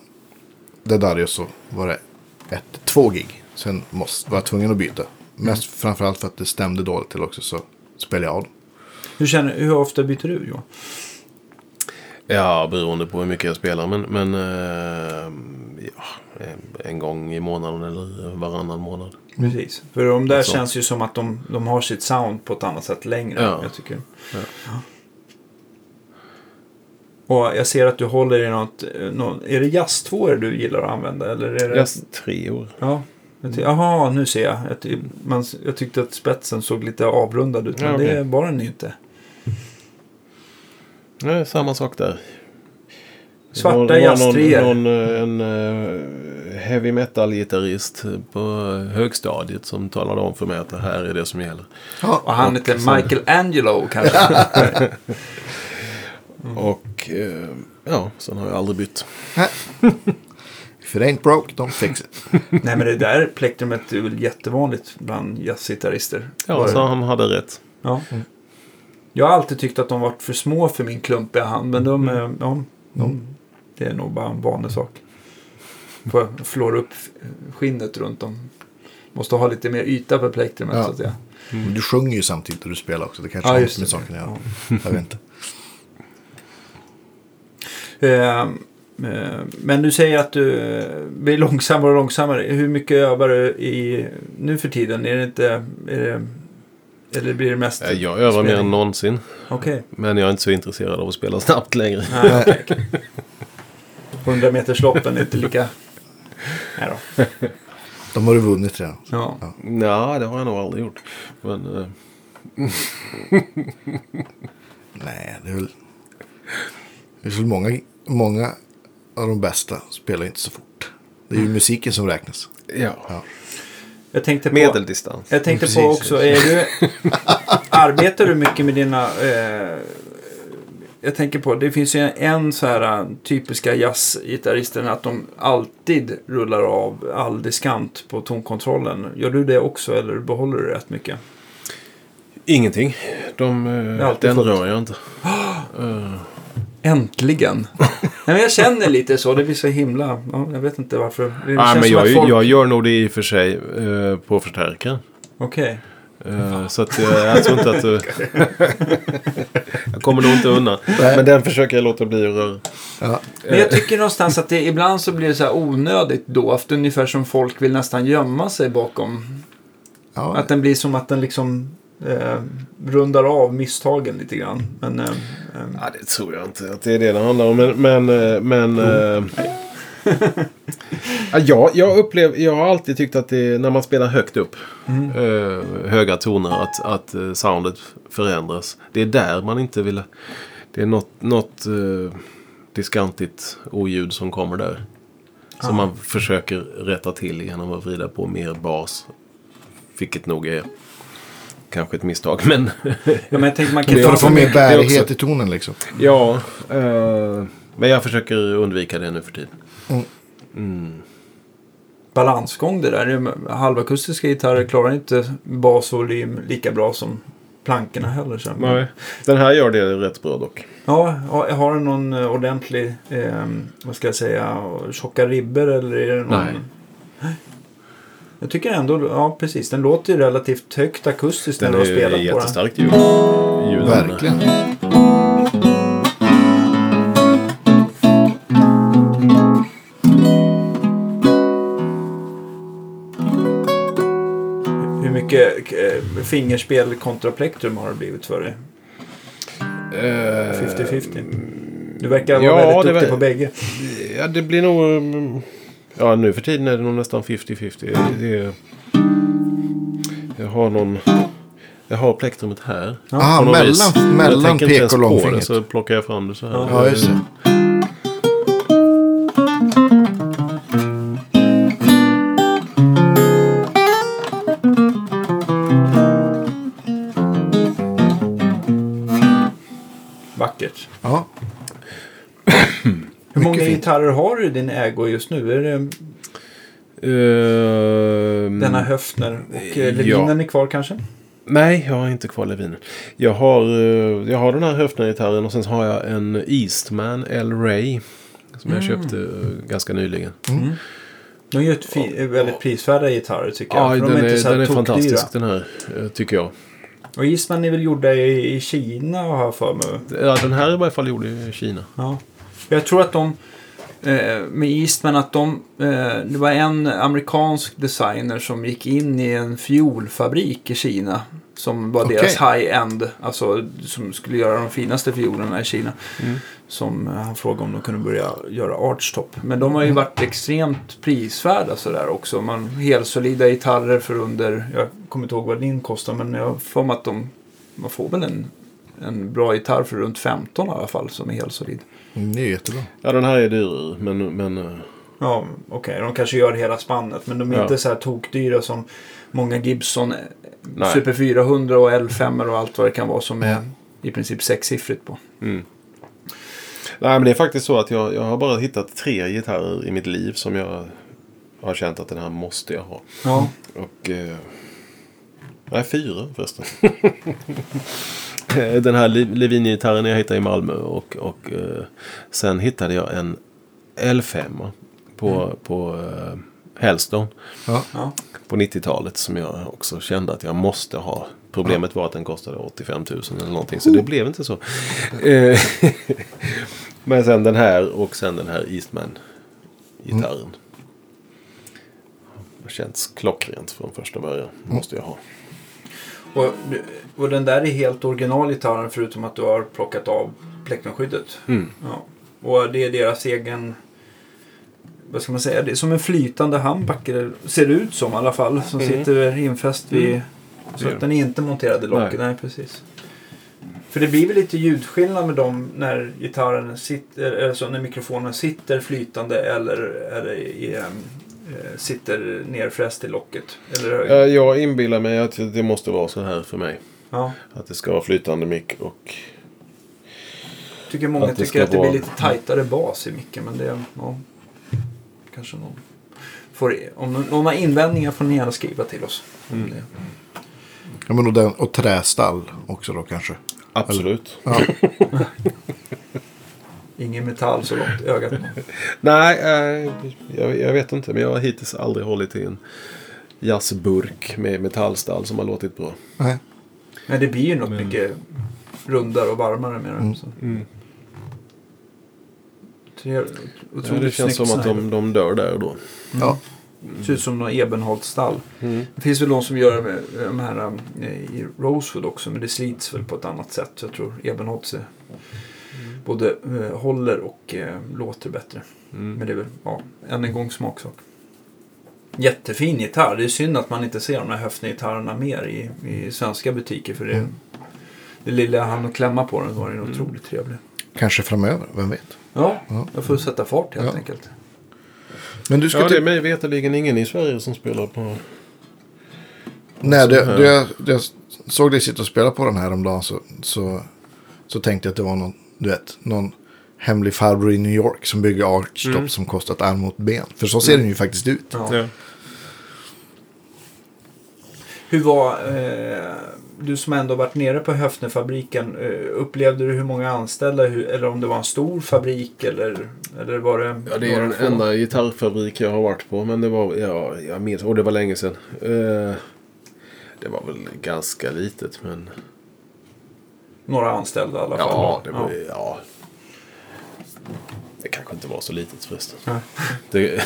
Dedario så var det ett, två gig. Sen måste, var jag tvungen att byta. Mest framförallt för att det stämde dåligt till också så spelade jag av dem. Hur, känner, hur ofta byter du Johan? Ja, beroende på hur mycket jag spelar. Men, men eh, ja, en- gång i månaden eller varannan månad. Precis. För de där sånt. känns ju som att de, de har sitt sound på ett annat sätt längre. Ja. Jag tycker. Ja. Och jag ser att du håller i något, eh, någon, är det jazz du gillar att använda? Eller är det, Just tre år. Ja. Jaha, nu ser jag. Jag, ty- man, jag tyckte att spetsen såg lite avrundad ut, men Ja, okej. det var den ju inte. Nej, samma sak där. Svarta Det var- det var jazztreor. någon, någon, eh, en eh, heavy metal-gitarrist på högstadiet som talade om för mig att det här är det som gäller. Och han Och heter sen- Michael Angelo kanske. Och eh, ja, sen har jag aldrig bytt. If it ain't broke, don't fix it. Nej men det där plektrumet är väl jättevanligt bland jazzgitarrister. Ja, Var det? så han hade rätt. Ja. Jag har alltid tyckt att de varit för små för min klumpiga hand. Men de, Mm. är- ja, de, det är nog bara en vanlig sak. Får jag flåra upp skinnet runt dem. Måste ha lite mer yta på plektrumet Ja. så att säga. Men Du sjunger ju samtidigt när du spelar också. Det kanske Ja, har just med saken att göra. Jag vet inte. Eh, eh, men du säger att du eh, blir långsammare och långsammare. Hur mycket övar du i nu för tiden? Är det inte... Är det, eller blir det mest... Eh, Jag övar mer spelning? än någonsin. Okej. Men jag är inte så intresserad av att spela snabbt längre. Nej, okej, okej. 100 metersloppen är inte lika... Nej då. De har du vunnit redan. Ja. Nej, det har jag nog aldrig gjort. Men eh, Nej, det är väl... Det är väl många, många av de bästa spelar inte så fort. Det är ju musiken som räknas. ja. Jag tänkte på... Medeldistans. Jag tänkte Precis. på också, är du, arbetar du mycket med dina... Eh, jag tänker på, det finns ju en, en så här eh, typiska jazzgitarrister att de alltid rullar av all diskant på tonkontrollen. Gör du det också eller behåller du rätt mycket? Ingenting. De, eh, den fullt. rör jag inte. Eh, Äntligen! Nej, men jag känner lite så, det blir så himla... Ja, jag vet inte varför. Det nej, men jag, folk... jag gör nog det i och för sig eh, på förstärkaren. Okej. Eh, så att jag, jag tror inte att... eh, jag kommer nog inte undan. Men den försöker jag låta bli att röra. Ja. Men jag tycker någonstans att det ibland så blir det så här onödigt dovt. Ungefär som folk vill nästan gömma sig bakom. Ja, Att den blir som att den liksom eh, rundar av misstagen lite grann. Men eh, eh, Ja, det tror jag inte att det är det det handlar om. Men... men, eh, men eh, ja, jag, upplever, jag har alltid tyckt att det, när man spelar högt upp, eh, höga toner, att, att eh, soundet förändras. Det är där man inte vill... Det är något, något diskantigt oljud som kommer där. Som man försöker rätta till genom att vrida på mer bas. Vilket nog är kanske ett misstag. Men ja, men jag tänker man kan för att få mer bärighet i tonen liksom. Ja, eh, men jag försöker undvika det nu för tiden. balansgång det där. Halvakustiska gitarrer klarar inte bas och volym lika bra som plankorna heller. Så. Nej. Den här gör det rätt bra dock. Ja, har har den någon eh, ordentlig, eh, vad ska jag säga, tjocka ribber eller är det någon? Nej. Jag tycker ändå, ja precis, den låter ju relativt högt akustiskt när Den du har är spelat på den. jättestarkt ljud. ljud Verkligen. Hur mycket eh, fingerspel kontra plektrum har det blivit för dig? Eh, 50-50? Du verkar vara ja, väldigt duktig var- på bägge. Ja, det blir nog... Ja, nu för tiden är det nog nästan 50-50. Det är, jag har någon... Jag har plektrumet här. Ah, något vis. mellan, mellan pek och på det, långfingret. Så plockar jag fram det så här. Ja, just det. Gitarrer har du i din ägo just nu? Är det Ehm, denna Höfner och ja. eh, Levinen är kvar kanske? Nej, jag har inte kvar Levinen. Jag har, eh, jag har den här Höfner-gitarren och sen har jag en Eastman L. Ray. Som jag köpte eh, ganska nyligen. De gör ett väldigt prisvärda gitarrer tycker jag. Ja, den de är, är, den är fantastisk den här, tycker jag. Och Eastman är väl gjorda i, i Kina har jag för mig. Ja, den här är i varje fall gjord i Kina. Ja. Jag tror att de, med Eastman, att de, eh, det var en amerikansk designer som gick in i en fiolfabrik i Kina. Som var Okej. deras high-end, alltså som skulle göra de finaste fiolerna i Kina. Som eh, han frågade om de kunde börja göra archtop. Men de har ju varit extremt prisvärda sådär också. Man, helsolida gitarrer för under, jag kommer inte ihåg vad din kostar, men jag för mig att de, man får väl en, en bra gitarr för runt 15 i alla fall som är helsolid. Mm, Det är jättebra. Ja, den här är dyrare, men... men eh, Ja, okej. De kanske gör hela spannet. Men de är Ja. inte så här tokdyra som många Gibson eh, Nej. Super 400 och L5 och allt vad det kan vara som är i princip sexsiffrigt på. mm. Nej, men det är faktiskt så att jag, jag har bara hittat tre gitarrer i mitt liv som jag har känt att den här måste jag ha. Ja. Och... Eh, nej, fyra förresten. Den här Levin-gitarren jag hittade i Malmö och, och eh, sen hittade jag en L5 på, på eh, Hellstone Ja. ja. på 90-talet som jag också kände att jag måste ha. Problemet var att den kostade 85 000 eller någonting så det blev inte så. Eh, Men sen den här och sen den här Eastman-gitarren. Det känns klockrent från första början. Måste jag ha. Och, och den där är helt originalgitarren förutom att du har plockat av plektrumskyddet. Mm. Ja. Och det är deras egen... Vad ska man säga? Det är som en flytande handbacker. Ser det ut som i alla fall. Som Mm. sitter infäst vid... Mm. Så att den är inte monterad i locket. Nej. precis. För det blir väl lite ljudskillnad med dem när gitarren sitter, alltså när mikrofonen sitter flytande eller, eller i, sitter nerfräst i locket. Eller, Eh, Jag inbillar mig att det måste vara så här för mig. ja. Att det ska vara flytande mick och... tycker många Att det tycker att det vara- blir lite tajtare bas i micken. Men det, ja, kanske någon får, om någon har invändningar får ni gärna skriva till oss. om Mm. det. Ja, men och, den, och trästall också då kanske. Absolut. Ja. Ingen metall så långt ögat. Nej, eh, jag, jag vet inte. Men jag har hittills aldrig hållit i en jazzburk med metallstall som har låtit bra. Nej. Men det blir ju något Men- mycket rundare och varmare med. Så. Mm. Otroligt Ja, det känns som att de, de dör där och då. Ja. ser ut som någon Ebenholtstall. Mm. Det finns väl de som gör det med de här eh, i Rosewood också. Men det slits väl på ett annat sätt. Så jag tror Ebenholts är både eh, håller och eh, låter bättre. Mm. Men det är väl, ja, än en gång smaksak. Jättefin gitarr. Det är synd att man inte ser de här Höfner-gitarrerna mer i, i svenska butiker. För det, Mm. det lilla jag hann att klämma på den var ju Mm. otroligt trevlig. Kanske framöver, vem vet. Ja, Ja. jag får sätta fart helt Ja. enkelt. Men du ska Ja, det är till... mig veterligen ingen i Sverige som spelar på... Nej, det, det, jag, jag såg dig sitta och spela på den här om dagen så, så, så tänkte jag att det var någon, du vet, någon hemlig farbror i New York som bygger archtop Mm. som kostar ett arm mot ben. För så ser den ju faktiskt ut. Ja. Ja. Hur var... Eh, du som ändå varit nere på Höfnerfabriken, eh, upplevde du hur många anställda, hur, eller om det var en stor fabrik eller, eller var det... Ja, det är den få? enda gitarrfabrik jag har varit på. Men det var, ja, jag minns, och det var länge sedan. Eh, det var väl ganska litet, men Några anställda i alla fall. ja, det var, ja. Det kanske inte var så litet förresten. Det,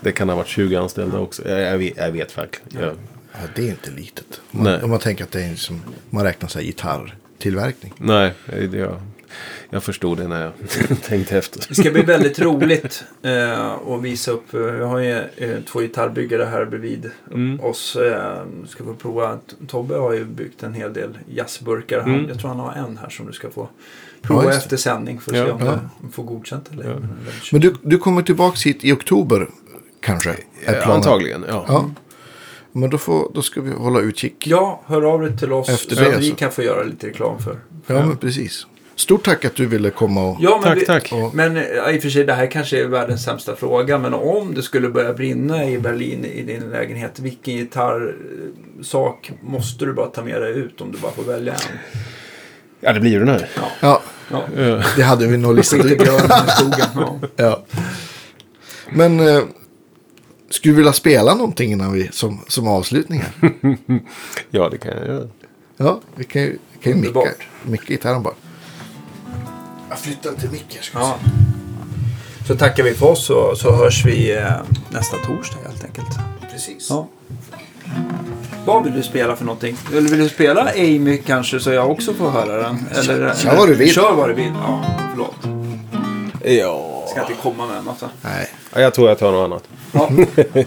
det kan ha varit 20 anställda också. Jag, jag, vet, jag vet verkligen. Jag, Ja, det är inte litet. Man, om man tänker att det är som, man räknar så här gitarrtillverkning. nej, det, jag, jag förstod det när jag tänkte efter. Det ska bli väldigt roligt eh, att visa upp. eh, Jag har ju eh, två gitarrbyggare här bredvid Mm. oss. Eh, ska få prova. Tobbe har ju byggt en hel del jazzburkar. Han, Mm. Jag tror han har en här som du ska få Ja, prova det. efter sändning. För att Ja. se om Ja. du får godkänt eller Ja. Men du, du kommer tillbaka hit i oktober kanske? Är Eh. Antagligen, ja. Ja. Men då, får, då ska vi hålla utkik. Ja, hör av dig till oss Efter så det att vi så. kan få göra lite reklam för. Ja, men precis. Stort tack att du ville komma och... Ja, men Tack, vi, tack. och Men eh, i och för sig, det här kanske är världens sämsta fråga. Men om det skulle börja brinna i Berlin i din lägenhet. Vilken gitarrsak måste du bara ta med dig ut om du bara får välja en? Ja, det blir ju den här. Ja, Ja. Eh, det hade vi nog listat ut. Ja. Ja. Men eh, skulle du vilja spela någonting innan vi, som, som avslutning här? Ja, det kan jag göra. Ja, vi kan ju, vi kan ju micka, Underbart. micka gitarren bara. Jag flyttar till micken. Ja. Så tackar vi för oss och så hörs vi eh, nästa torsdag helt enkelt. Precis. Ja. Vad vill du spela för någonting? Eller vill du spela Amy kanske så jag också får höra den? Eller, kör vad du vill. Kör vad du vill. Ja, förlåt. Ja. Ska inte komma med en massa. Nej. ja. Jag tror jag tar något annat. Ja.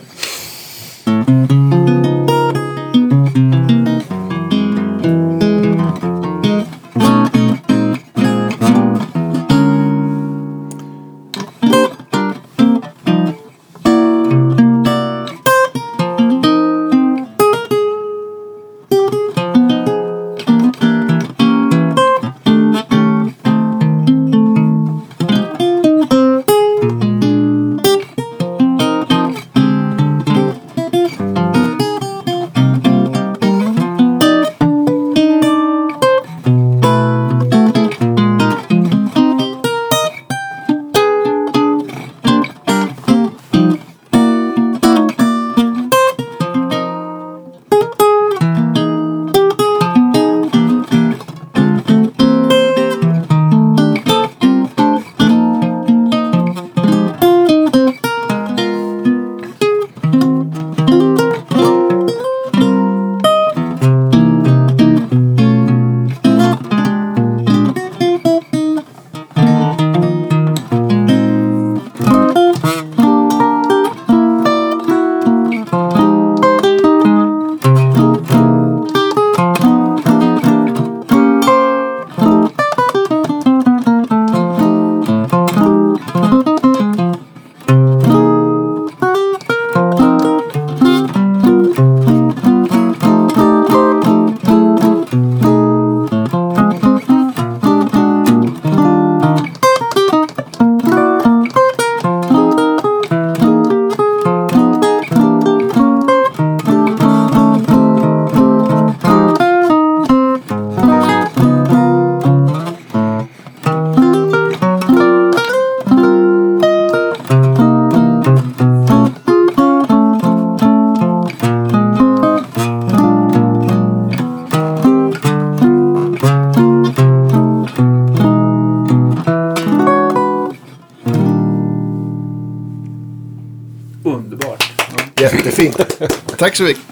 Jättefint. Tack